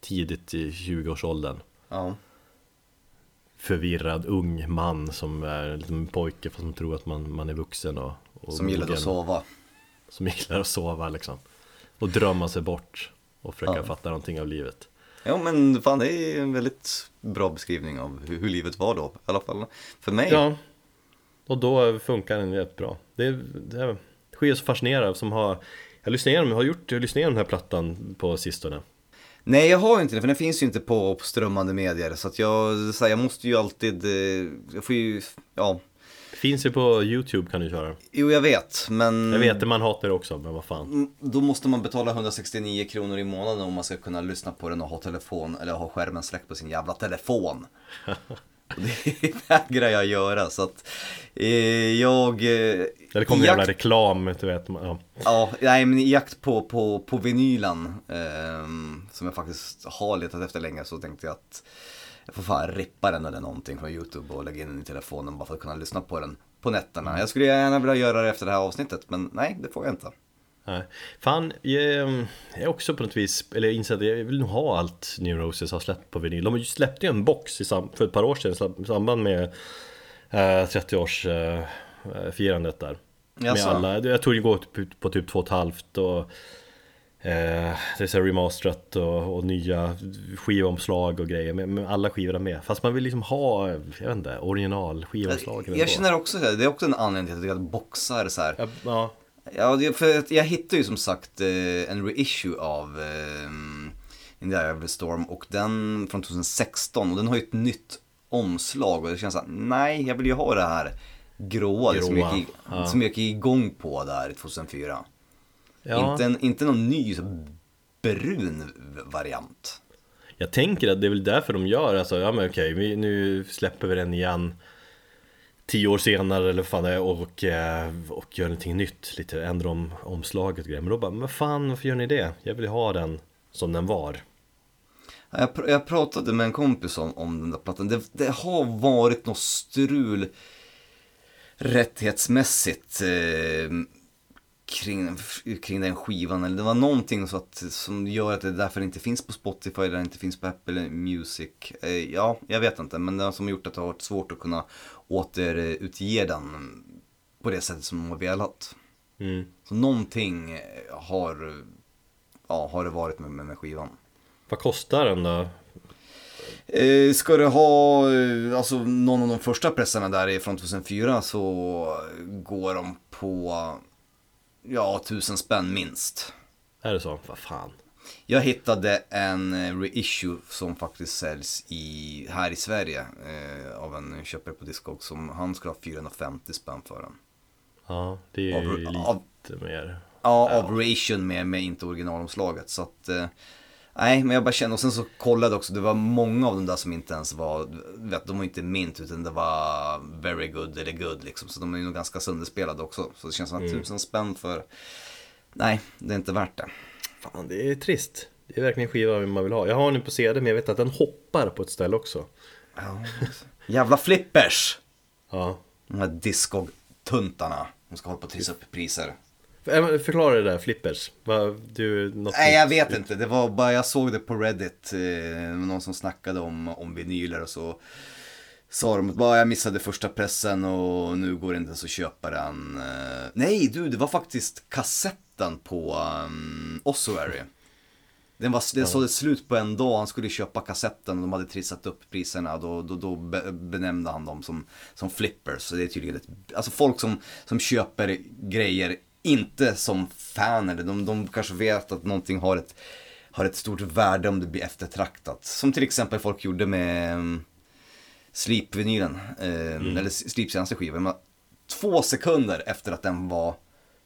Tidigt i 20-årsåldern Ja. Förvirrad ung man som är en liten pojke som tror att man, man är vuxen och, och Som gillade att sova. Som gillar att sova liksom Och drömma sig bort och försöka Ja. fatta någonting av livet Ja men fan det är en väldigt bra beskrivning av hur, hur livet var då. I alla fall för mig. Ja Och då funkar den rätt bra Det, det är skivor så fascinerande som har Jag lyssnar igenom, jag har gjort, jag lyssnar igenom den här plattan på sistone Nej jag har ju inte det för den finns ju inte på, på strömmande medier. Så att jag, så här, jag måste ju alltid, eh, jag får ju, ja. Finns ju på Youtube kan du köra Jo jag vet men. Jag vet att man hatar det också, men vad fan Mm, Då måste man betala 169 kronor i månaden om man ska kunna lyssna på den och ha telefon eller ha skärmen släckt på sin jävla telefon. Och det vägrar jag göra så att eh, jag... Eh, Eller kommer i jävla jakt- reklam, du vet ja. Ja, nej men i jakt på, på, på vinylen ehm, som jag faktiskt har letat efter länge så tänkte jag att jag får fan rippa den eller någonting från YouTube och lägga in den i telefonen bara för att kunna lyssna på den på nätterna. Jag skulle gärna vilja göra det efter det här avsnittet men nej, det får jag inte. Nej. Fan, jag jag är också på något vis, eller jag inser att jag vill nog ha allt New Roses har släppt på vinyl. De släppte ju en box i för ett par år sedan i samband med eh, 30-årsfirandet där. Med alla, jag tror det går på typ två och ett halvt och eh, det är remasterat och, och nya skivomslag och grejer med, med alla skivorna med. Fast man vill liksom ha, jag vet inte, original skivomslagen Jag känner också det, det är också en anledning till att jag tycker att boxar så här. Ja, ja, Ja, för att jag hittade ju som sagt eh, en reissue av eh, In the Eye of the Storm och den från 2016 och den har ju ett nytt omslag och det känns såhär, nej jag vill ju ha det här gråa, det som, Gråa, jag gick, ja. som jag gick igång på där 2004. Ja. Inte, en, inte någon ny brun variant. Jag tänker att det är väl därför de gör, alltså, ja men okej, vi, nu släpper vi den igen Tio år senare eller fan det är och, eh, och gör någonting nytt, lite ändrar om omslaget och grejer Men då bara, men fan varför gör ni det? Jag vill ha den som den var Jag, pr- jag pratade med en kompis om, om den där plattan. Det, det har varit något strul rättighetsmässigt eh, kring, kring den skivan. Eller det var någonting så att, som gör att det därför inte finns på Spotify eller inte finns på Apple Music. Eh, ja, jag vet inte. Men det har som gjort att det har varit svårt att kunna återutge den på det sättet som de har velat. mm. Så någonting eh, har, ja, har det varit med, med, med skivan. Vad kostar den då? Eh, ska du ha eh, alltså, någon av de första pressarna där är från 2004 så går de på ja, tusen spänn minst. Är det så? Vad fan? Jag hittade en eh, reissue som faktiskt säljs i, här i Sverige eh, av en köpare på Discog som han skulle ha 450 spänn för den. Ja, det är ju Av- lite av- mer Ja, av reissuen med, med inte originalomslaget. Så att, eh, nej men jag bara kände, och sen så kollade också, det var många av de där som inte ens var, vet, de var inte mint utan det var very good eller good liksom. Så de är nog ganska sönderspelade också. Så det känns som att tusen spänn för, nej det är inte värt det. Fan, det är trist Det är verkligen en skiva man vill ha Jag har den på CD men jag vet att den hoppar på ett ställe också Jävla flippers! Ja De här Discog-tuntarna. De ska hålla på att trissa upp priser. För- Förklara det där, flippers du, Nej jag vet inte, det var bara, jag såg det på Reddit, eh, någon som snackade om, om vinyler och så sa de att bara jag missade första pressen och nu går det inte ens att köpa den. Eh, Nej du, det var faktiskt kassetten på um, Ossuary. Den, var, den sålde slut på en dag, han skulle köpa kassetten och de hade trissat upp priserna. Då, då, då be, benämnde han dem som, som flippers. Så det är tydligen ett, alltså folk som, som köper grejer, inte som fan eller de, de kanske vet att någonting har ett, har ett stort värde om det blir eftertraktat. Som till exempel folk gjorde med um, Sleep-vinylen, eh, eller Sleeps senaste skiva. Två sekunder efter att den var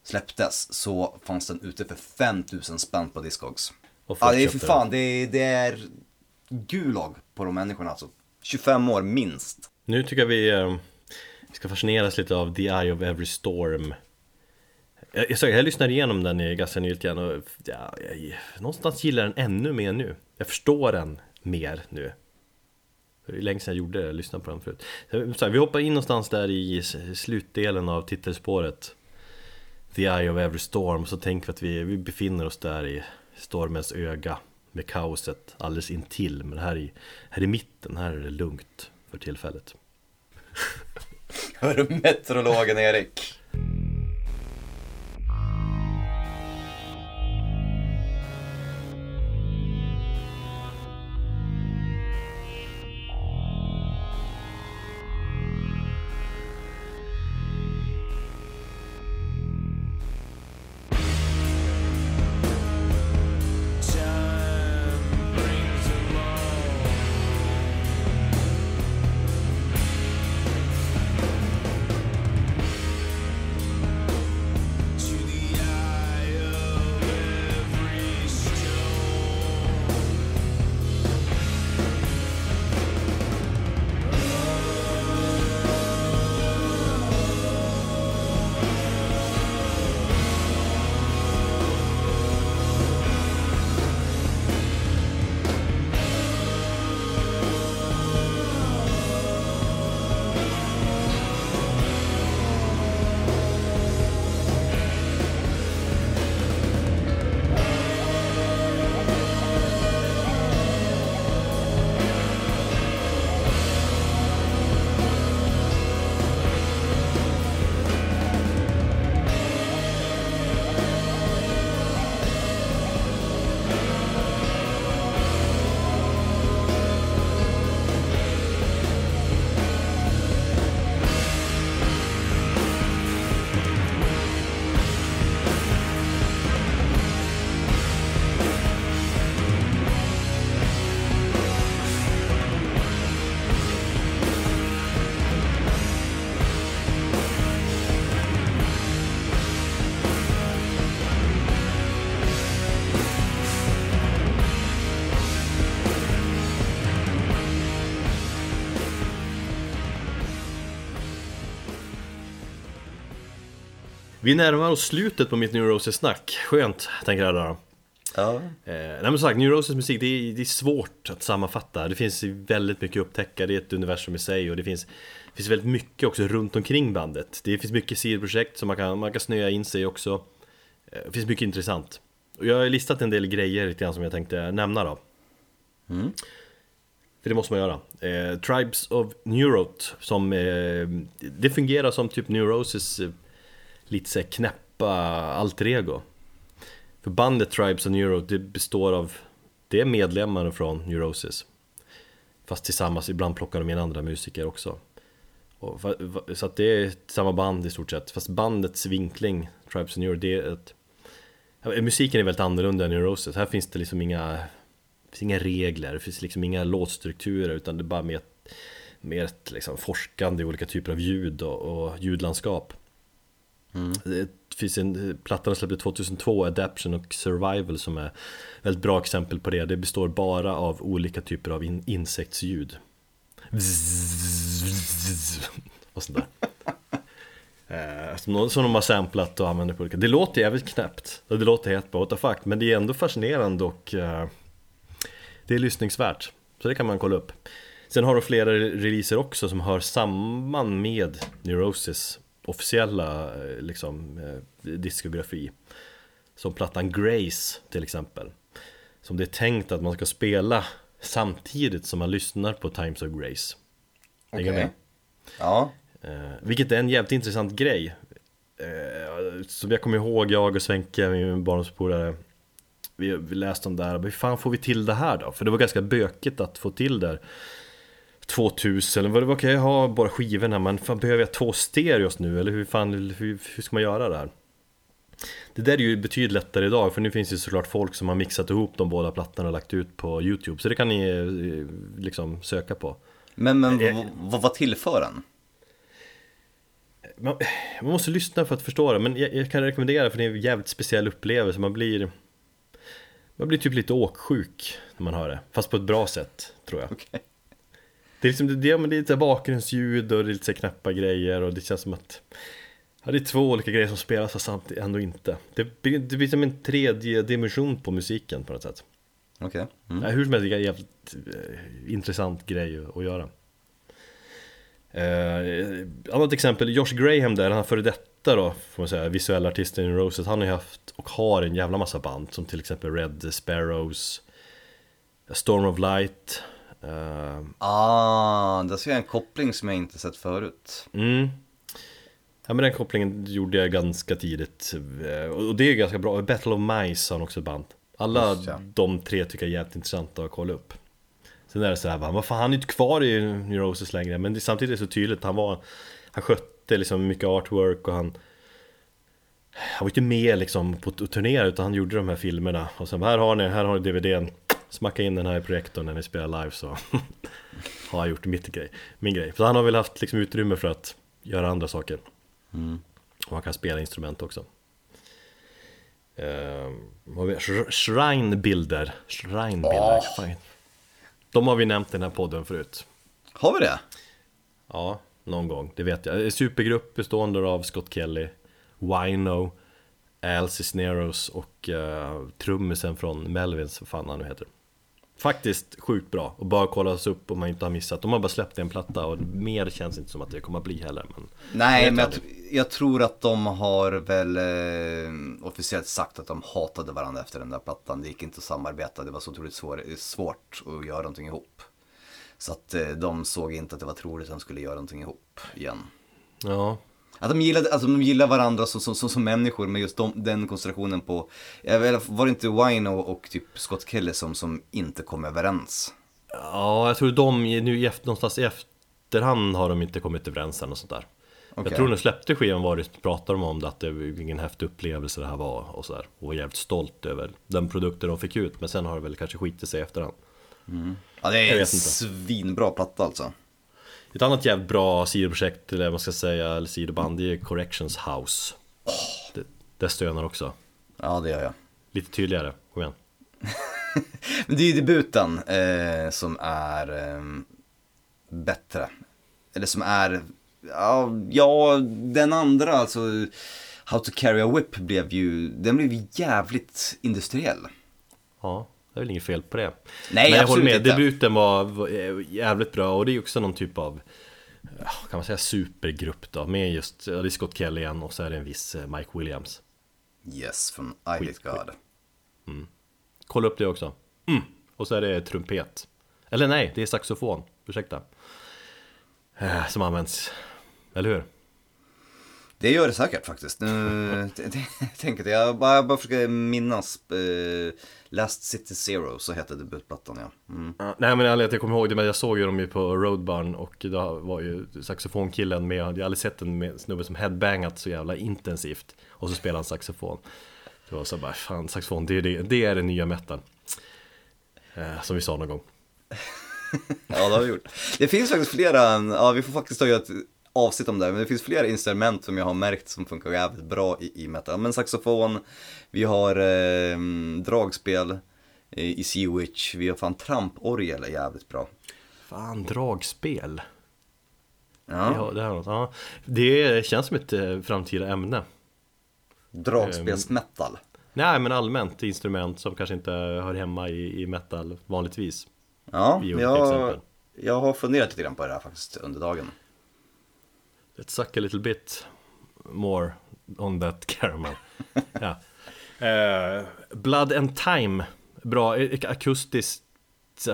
släpptes så fanns den ute för 5000 spänn på Discogs. Ja, det är för fan, det är, det är gulag på de människorna alltså. 25 år minst. Nu tycker jag vi, eh, vi ska fascineras lite av The Eye of Every Storm jag, jag, jag lyssnade igenom den ganska nyligen och ja, jag, någonstans gillar den ännu mer nu. Jag förstår den mer nu. Det är länge sedan jag gjorde det, lyssnade på den förut. Eh, så här, vi hoppar in någonstans där i slutdelen av titelspåret. The Eye of Every Storm, så tänker vi att vi, vi befinner oss där i stormens öga med kaoset alldeles intill. Men här i, här i mitten, här är det lugnt för tillfället. Hör du meteorologen Erik? Vi närmar oss slutet på mitt New Roses-snack. Skönt, tänker jag då. Ja. Eh, nej men sagt, New Roses musik, det är, det är, svårt att sammanfatta. Det finns väldigt mycket att upptäcka, det är ett universum i sig och det finns, det finns väldigt mycket också runt omkring bandet. Det finns mycket sidoprojekt som man kan, man kan snöa in sig också. Eh, det finns mycket intressant. Och jag har listat en del grejer lite grann som jag tänkte nämna då. Mm. För det måste man göra. Eh, Tribes of Neurote som eh, Det fungerar som typ Neurosis lite såhär knäppa alter ego. För bandet Tribes of Neuro, det består av, det är medlemmar från Neurosis. Fast tillsammans, ibland plockar de in andra musiker också. Och, så att det är samma band i stort sett, fast bandets vinkling, Tribes of Neuro, det är ett... Musiken är väldigt annorlunda än Neurosis, här finns det liksom inga, finns inga regler, det finns liksom inga låtstrukturer utan det är bara mer, mer ett liksom forskande i olika typer av ljud och, och ljudlandskap. Mm. Det finns en platta de släppte 2002, Adaption och Survival som är väldigt bra exempel på det. Det består bara av olika typer av in insektsljud. Och sådär. Eh, som, som de har samplat och använder på olika Det låter jävligt knäppt Det låter helt bara what the fuck Men det är ändå fascinerande och uh, Det är lyssningsvärt Så det kan man kolla upp Sen har de flera releaser också som hör samman med Neurosis officiella eh, liksom, eh, diskografi. Som plattan Grace till exempel. Som det är tänkt att man ska spela samtidigt som man lyssnar på Times of Grace. Okej. Okay. Ja. Eh, vilket är en jävligt intressant grej. Som jag kommer ihåg, jag och Svenke, min barndomspolare vi, vi läste om det här, hur fan får vi till det här då? För det var ganska bökigt att få till det 2000 eller vad okej jag har bara skivorna men fan behöver jag två stereos nu eller hur fan hur, hur ska man göra det här? Det där är ju betydligt lättare idag för nu finns det såklart folk som har mixat ihop de båda plattorna och lagt ut på Youtube så det kan ni eh, liksom söka på Men, men eh, vad, vad tillför den? Man, man, måste lyssna för att förstå det men jag, jag kan rekommendera för det är en jävligt speciell upplevelse man blir Man blir typ lite åksjuk när man hör det fast på ett bra sätt tror jag okay. Det är liksom det, det är lite bakgrundsljud och det är lite knäppa grejer och det känns som att Ja, det är två olika grejer som spelas fast samtidigt ändå inte. Det blir, det blir som en tredje dimension på musiken på något sätt. Okej. Mm. Ja, hur som helst, det är en jävligt eh, intressant grej att göra. Eh, annat exempel, Josh Graham där, han före detta då, får man säga, visuella artisten i Roses. Han har ju haft och har en jävla massa band som till exempel Red Sparrows, Storm of Light. Eh, Ah, där ser jag en koppling som jag inte sett förut. mm. Ja men den kopplingen gjorde jag ganska tidigt eh, och det är ganska bra. Battle of Mice har han också ett band. Alla Just ja. de tre tycker jag är jävligt intressanta att kolla upp. Sen är det så här, va, vad fan han är ju inte kvar i Neurosis längre men det, samtidigt är det så tydligt, han var Han skötte liksom mycket artwork och han Han var inte med liksom på att turnera utan han gjorde de här filmerna och sen här har ni, här har ni DVDn Smacka in den här i projektorn när ni spelar live så Har jag gjort mitt grej, min grej. Så han har väl haft liksom utrymme för att göra andra saker Mm. och han kan spela instrument också Ehm, vi? Sh- Shrinebilder Shrinebilder, fan. De har vi nämnt i den här podden förut Har vi det? Ja, någon gång, det vet jag. En supergrupp bestående av Scott Kelly, Wino, Al Cisneros och uh, trummisen från Melvins, vad fan han nu heter. Faktiskt sjukt bra och bara kollas upp om man inte har missat. De har bara släppt en platta och mer känns inte som att det kommer att bli heller. Men Nej, men jag, jag tror att de har väl eh, officiellt sagt att de hatade varandra efter den där plattan. Det gick inte att samarbeta, det var så otroligt svår, svårt att göra någonting ihop. Så att eh, de såg inte att det var troligt att de skulle göra någonting ihop igen. ja, Att de gillade, alltså de gillar varandra som, som, som, som människor, men just de, den koncentrationen på, vet, var det inte Wino och typ Scott Kelly som, som inte kom överens? ja jag tror de nu i efter, någonstans i efterhand har de inte kommit överens än och sånt där. Okej. Jag tror när de släppte skivan var det, pratade de om det, att det var ingen häftig upplevelse det här var och sådär. Och var jävligt stolt över den produkten de fick ut, men sen har det väl kanske skitit sig i efterhand. Ja, det är en svinbra platta alltså. Ett annat jävligt bra sidoprojekt, eller vad man ska säga, eller sidoband, det är Corrections House. Det, det stönar också. Ja, det gör jag. Lite tydligare, kom igen. Men det är ju debuten eh, som är eh, bättre. Eller som är, ja, ja, den andra alltså, How to carry a whip blev ju, den blev jävligt industriell. Ja, det är väl inget fel på det. Nej, Men jag håller med, inte. debuten var, eh, jävligt bra och det är också någon typ av ja, kan man säga supergrupp då, med just, det är Scott Kelly igen och så är det en viss eh, Mike Williams. Yes, från I Hate God. Kolla upp det också. Mm. Och så är det trumpet. Eller nej, det är saxofon, ursäkta. Eh, som används, eller hur? Det gör det säkert faktiskt. Nu tänker jag, jag bara, bara försöker minnas. Eh, Last City Zero, så hette debutplattan ja. Mm. Ja, Nej men att jag kommer ihåg det, men jag såg ju dem ju på Roadburn och då var ju saxofonkillen med, jag hade aldrig sett en med- snubbe som headbangat så jävla intensivt och så spelade han saxofon. Det var så bara, fan saxofon, det är det, det är det nya metal. Eh, som vi sa någon gång. Ja, det har vi gjort. Det finns faktiskt flera, ja vi får faktiskt ta ett avsnitt om det här, men det finns flera instrument som jag har märkt som funkar jävligt bra i, i metal. Men saxofon, vi har eh, dragspel eh, i Sea Witch, vi har fan tramporgel är jävligt bra. Fan, dragspel. Ja, Ja, det, här, är något, ja. det känns som ett eh, framtida ämne. dragspelsmetal. Nej men allmänt instrument som kanske inte hör hemma i, i metal vanligtvis. Ja, jag, jag har funderat lite grann på det här faktiskt under dagen. Let's suck a little bit more on that caramel. ja. Eh, Blood and Time, bra eh, eh, akustiskt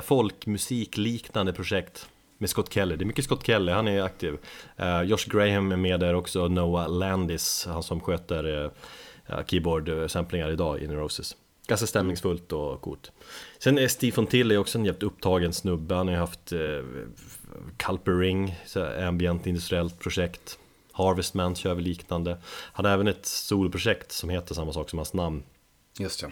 folkmusikliknande projekt med Scott Kelly. Det är mycket Scott Kelly, han är aktiv. Eh, Josh Graham är med där också, Noah Landis, han som sköter eh, keyboard-samplingar idag i Neurosis. Ganska stämningsfullt och coolt. Sen är Steve Fontilli också en jävligt upptagen snubbe. Han har ju haft eh, Culper Ring, så här ambient industriellt projekt. Harvestman kör vi liknande. Han har även ett soloprojekt som heter samma sak som hans namn. Just ja.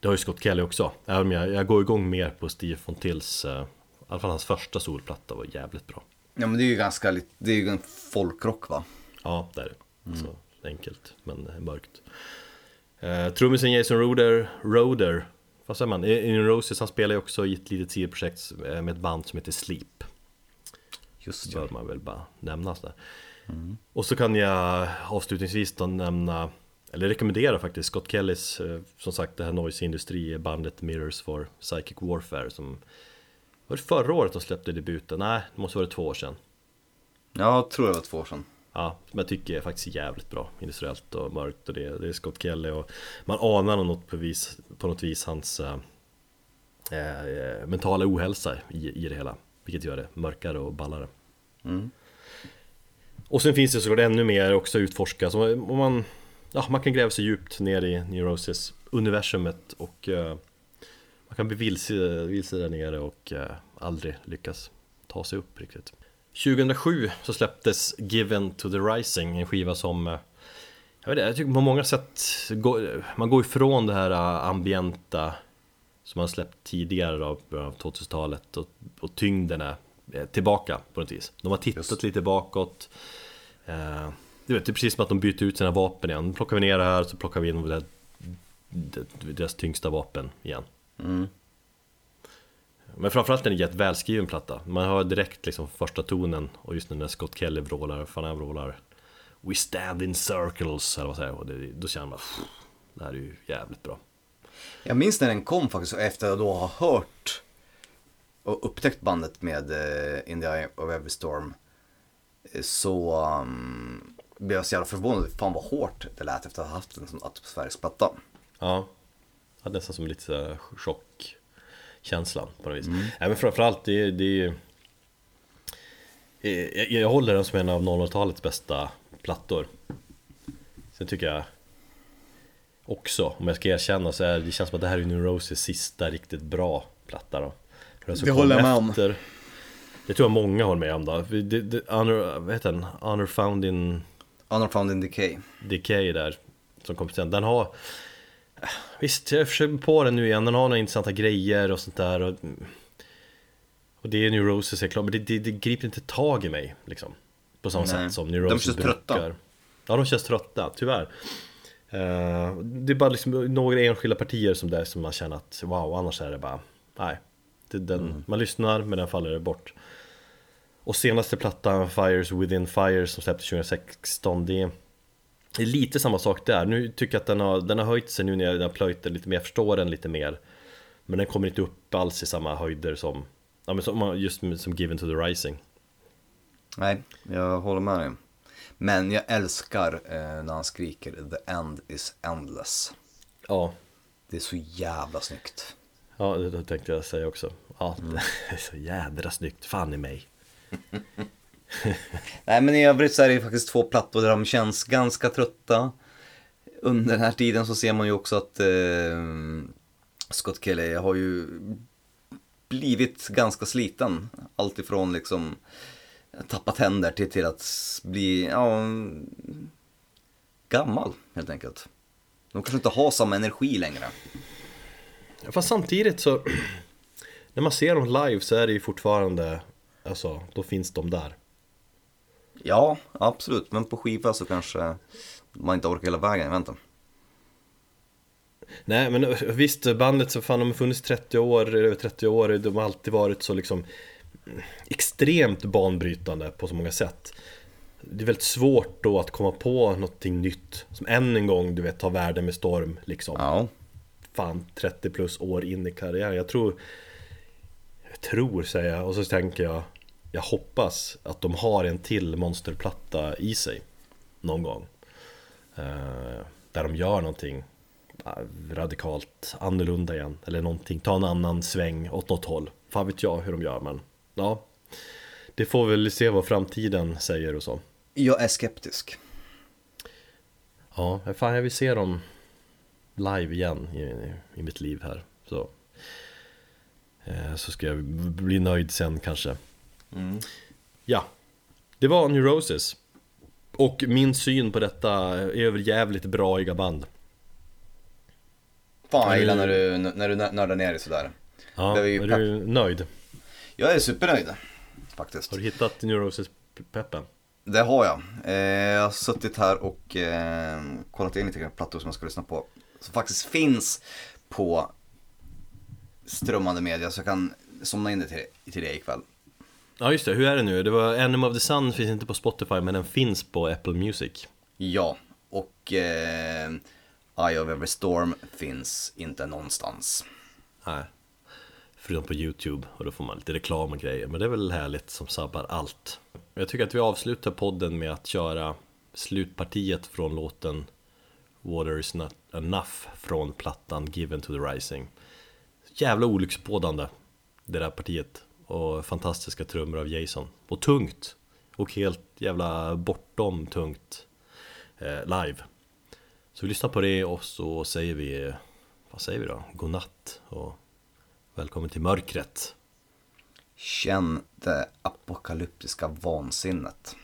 Det har ju Scott Kelly också. Även om jag, jag går igång mer på Steve Fontills, eh, i alla fall hans första solplatta var jävligt bra. Ja men det är ju ganska det är ju en folkrock va? Ja, det är det. Så enkelt, men mörkt. Eh, trummisen Jason Roder, Roder, vad säger man? In Roses, han spelar ju också i ett litet sidoprojekt eh, med ett band som heter Sleep. Just Bör man väl bara nämna sådär. Och så kan jag avslutningsvis då nämna, eller rekommendera faktiskt, Scott Kellys, eh, som sagt det här Noise Industri bandet Mirrors for Psychic Warfare som Var det förra året de släppte debuten? Nej, det måste vara två år sedan Ja, jag tror det var två år sedan. Ja, som jag tycker är faktiskt jävligt bra Industriellt och mörkt och det, det är Scott Kelly och Man anar något på, vis, på något vis hans eh, eh, mentala ohälsa i, i det hela Vilket gör det mörkare och ballare. Mm. Och sen finns det såklart ännu mer också att utforska. Så om man, ja, man kan gräva sig djupt ner i Neurosis universumet och eh, man kan bli vilse, vilse där nere och eh, aldrig lyckas ta sig upp riktigt. 2007 så släpptes Given to the Rising, en skiva som eh, jag, vet inte, jag tycker på många sätt man går ifrån det här ambienta som man släppt tidigare då, början av 2000-talet och, och tyngden är eh, tillbaka på något vis. De har tittat Just. lite bakåt. Eh, det är precis som att de byter ut sina vapen igen. Plockar vi ner det här så plockar vi in deras tyngsta vapen igen. Mm. Men framförallt är det en jätte välskriven platta. Man hör direkt liksom första tonen och just när Scott Kelly vrålar, fan han vrålar We stand in circles eller vad säger jag. Och det, då känner man "Pff, det här är ju jävligt bra. Jag minns när den kom faktiskt efter att då ha hört och upptäckt bandet med uh, In the Eye of Every Storm. eh, Så um, blev jag så jävla förvånad. Fan vad hårt det lät efter att ha haft en sån atmosfärisk platta. Ja, ja nästan som lite chockkänslan på något vis. Nej men framförallt det, det Eh, jag, jag håller den som en av 00-talets bästa plattor. Sen tycker jag också, om jag ska erkänna så är det känns som att det här är Neurosis sista riktigt bra platta då. För Det håller jag med om. efter- Det tror jag många håller med om då. Det, det, honor, vad heter den? Honor found in Honor Found in Decay. Decay där som kom sen, den har Visst, jag försöker på den nu igen, den har några intressanta grejer och sånt där och, och det är Neurosis är klart, men det, det, det griper inte tag i mig liksom På samma Nej. sätt som Neurosis känns trötta. brukar Ja, de känns trötta, tyvärr Det är bara liksom några enskilda partier som där som man känner att wow, annars är det bara Nej, det, den, Mm. man lyssnar men den faller bort. Och senaste plattan Fires Within Fires som släpptes 2016 Det är det är lite samma sak där, nu tycker jag att den har, den har höjt sig nu när jag har plöjt den lite mer, jag förstår den lite mer. Men den kommer inte upp alls i samma höjder som, ja men som, just som Given to the Rising. Nej, jag håller med dig. Men jag älskar eh, när han skriker The end is endless. Ja, Det är så jävla snyggt. ja det, tänkte jag säga också Ja, det är så jädra snyggt, fan i mig Nej men i övrigt så är det ju faktiskt två plattor där de känns ganska trötta. Under den här tiden så ser man ju också att eh, Scott Kelly har ju blivit ganska sliten. Alltifrån liksom tappat händer till, till att bli, ja, gammal helt enkelt. De kanske inte har samma energi längre. Fast samtidigt så När man ser dem live så är det ju fortfarande Alltså, då finns de där Ja, absolut. Men på skiva så kanske man inte orkar hela vägen. Vänta. Nej men visst, bandet så fan de har funnits 30 år, över 30 år, de har alltid varit så liksom extremt banbrytande på så många sätt. Det är väldigt svårt då att komma på någonting nytt som än en gång du vet tar världen med storm liksom. Ja, Fan 30 plus år in i karriären. Jag tror, jag tror säger jag och så tänker jag, jag hoppas att de har en till monsterplatta i sig någon gång. Eh, där de gör någonting eh, radikalt annorlunda igen eller någonting, ta en annan sväng åt något håll. Fan vet jag hur de gör men ja, det får vi väl se vad framtiden säger och så. jag är skeptisk. Ja, fan jag vill se dem live igen i, i, mitt liv här. Så, eh, så ska jag bli nöjd sen kanske. Ja, det var Neurosis. Och min syn på detta är jävligt braiga band. Fan jag gillar när du, när du nördar ner dig sådär. Ja, är är du nöjd? Jag är supernöjd faktiskt. Har du hittat Neurosis-peppen? Det har jag. Eh, jag har suttit här och eh, kollat in lite grann plattor som jag ska lyssna på. Som faktiskt finns på strömmande media så jag kan somna in det till, till det ikväll. Ja just det, hur är det nu? Det var Enemy of the Sun finns inte på Spotify men den finns på Apple Music Ja, och eh, Eye of Every Storm finns inte någonstans. Nej program på YouTube och då får man lite reklam och grejer. Men det är väl härligt som sabbar allt. Jag tycker att vi avslutar podden med att köra slutpartiet från låten Water is not enough från plattan Given to the Rising. Jävla olycksbådande det där partiet. Och fantastiska trummor av Jason. Och tungt. Och helt jävla bortom tungt eh, live. Så vi lyssnar på det och så säger vi vad säger vi då? Godnatt och välkommen till mörkret Känn det apokalyptiska vansinnet.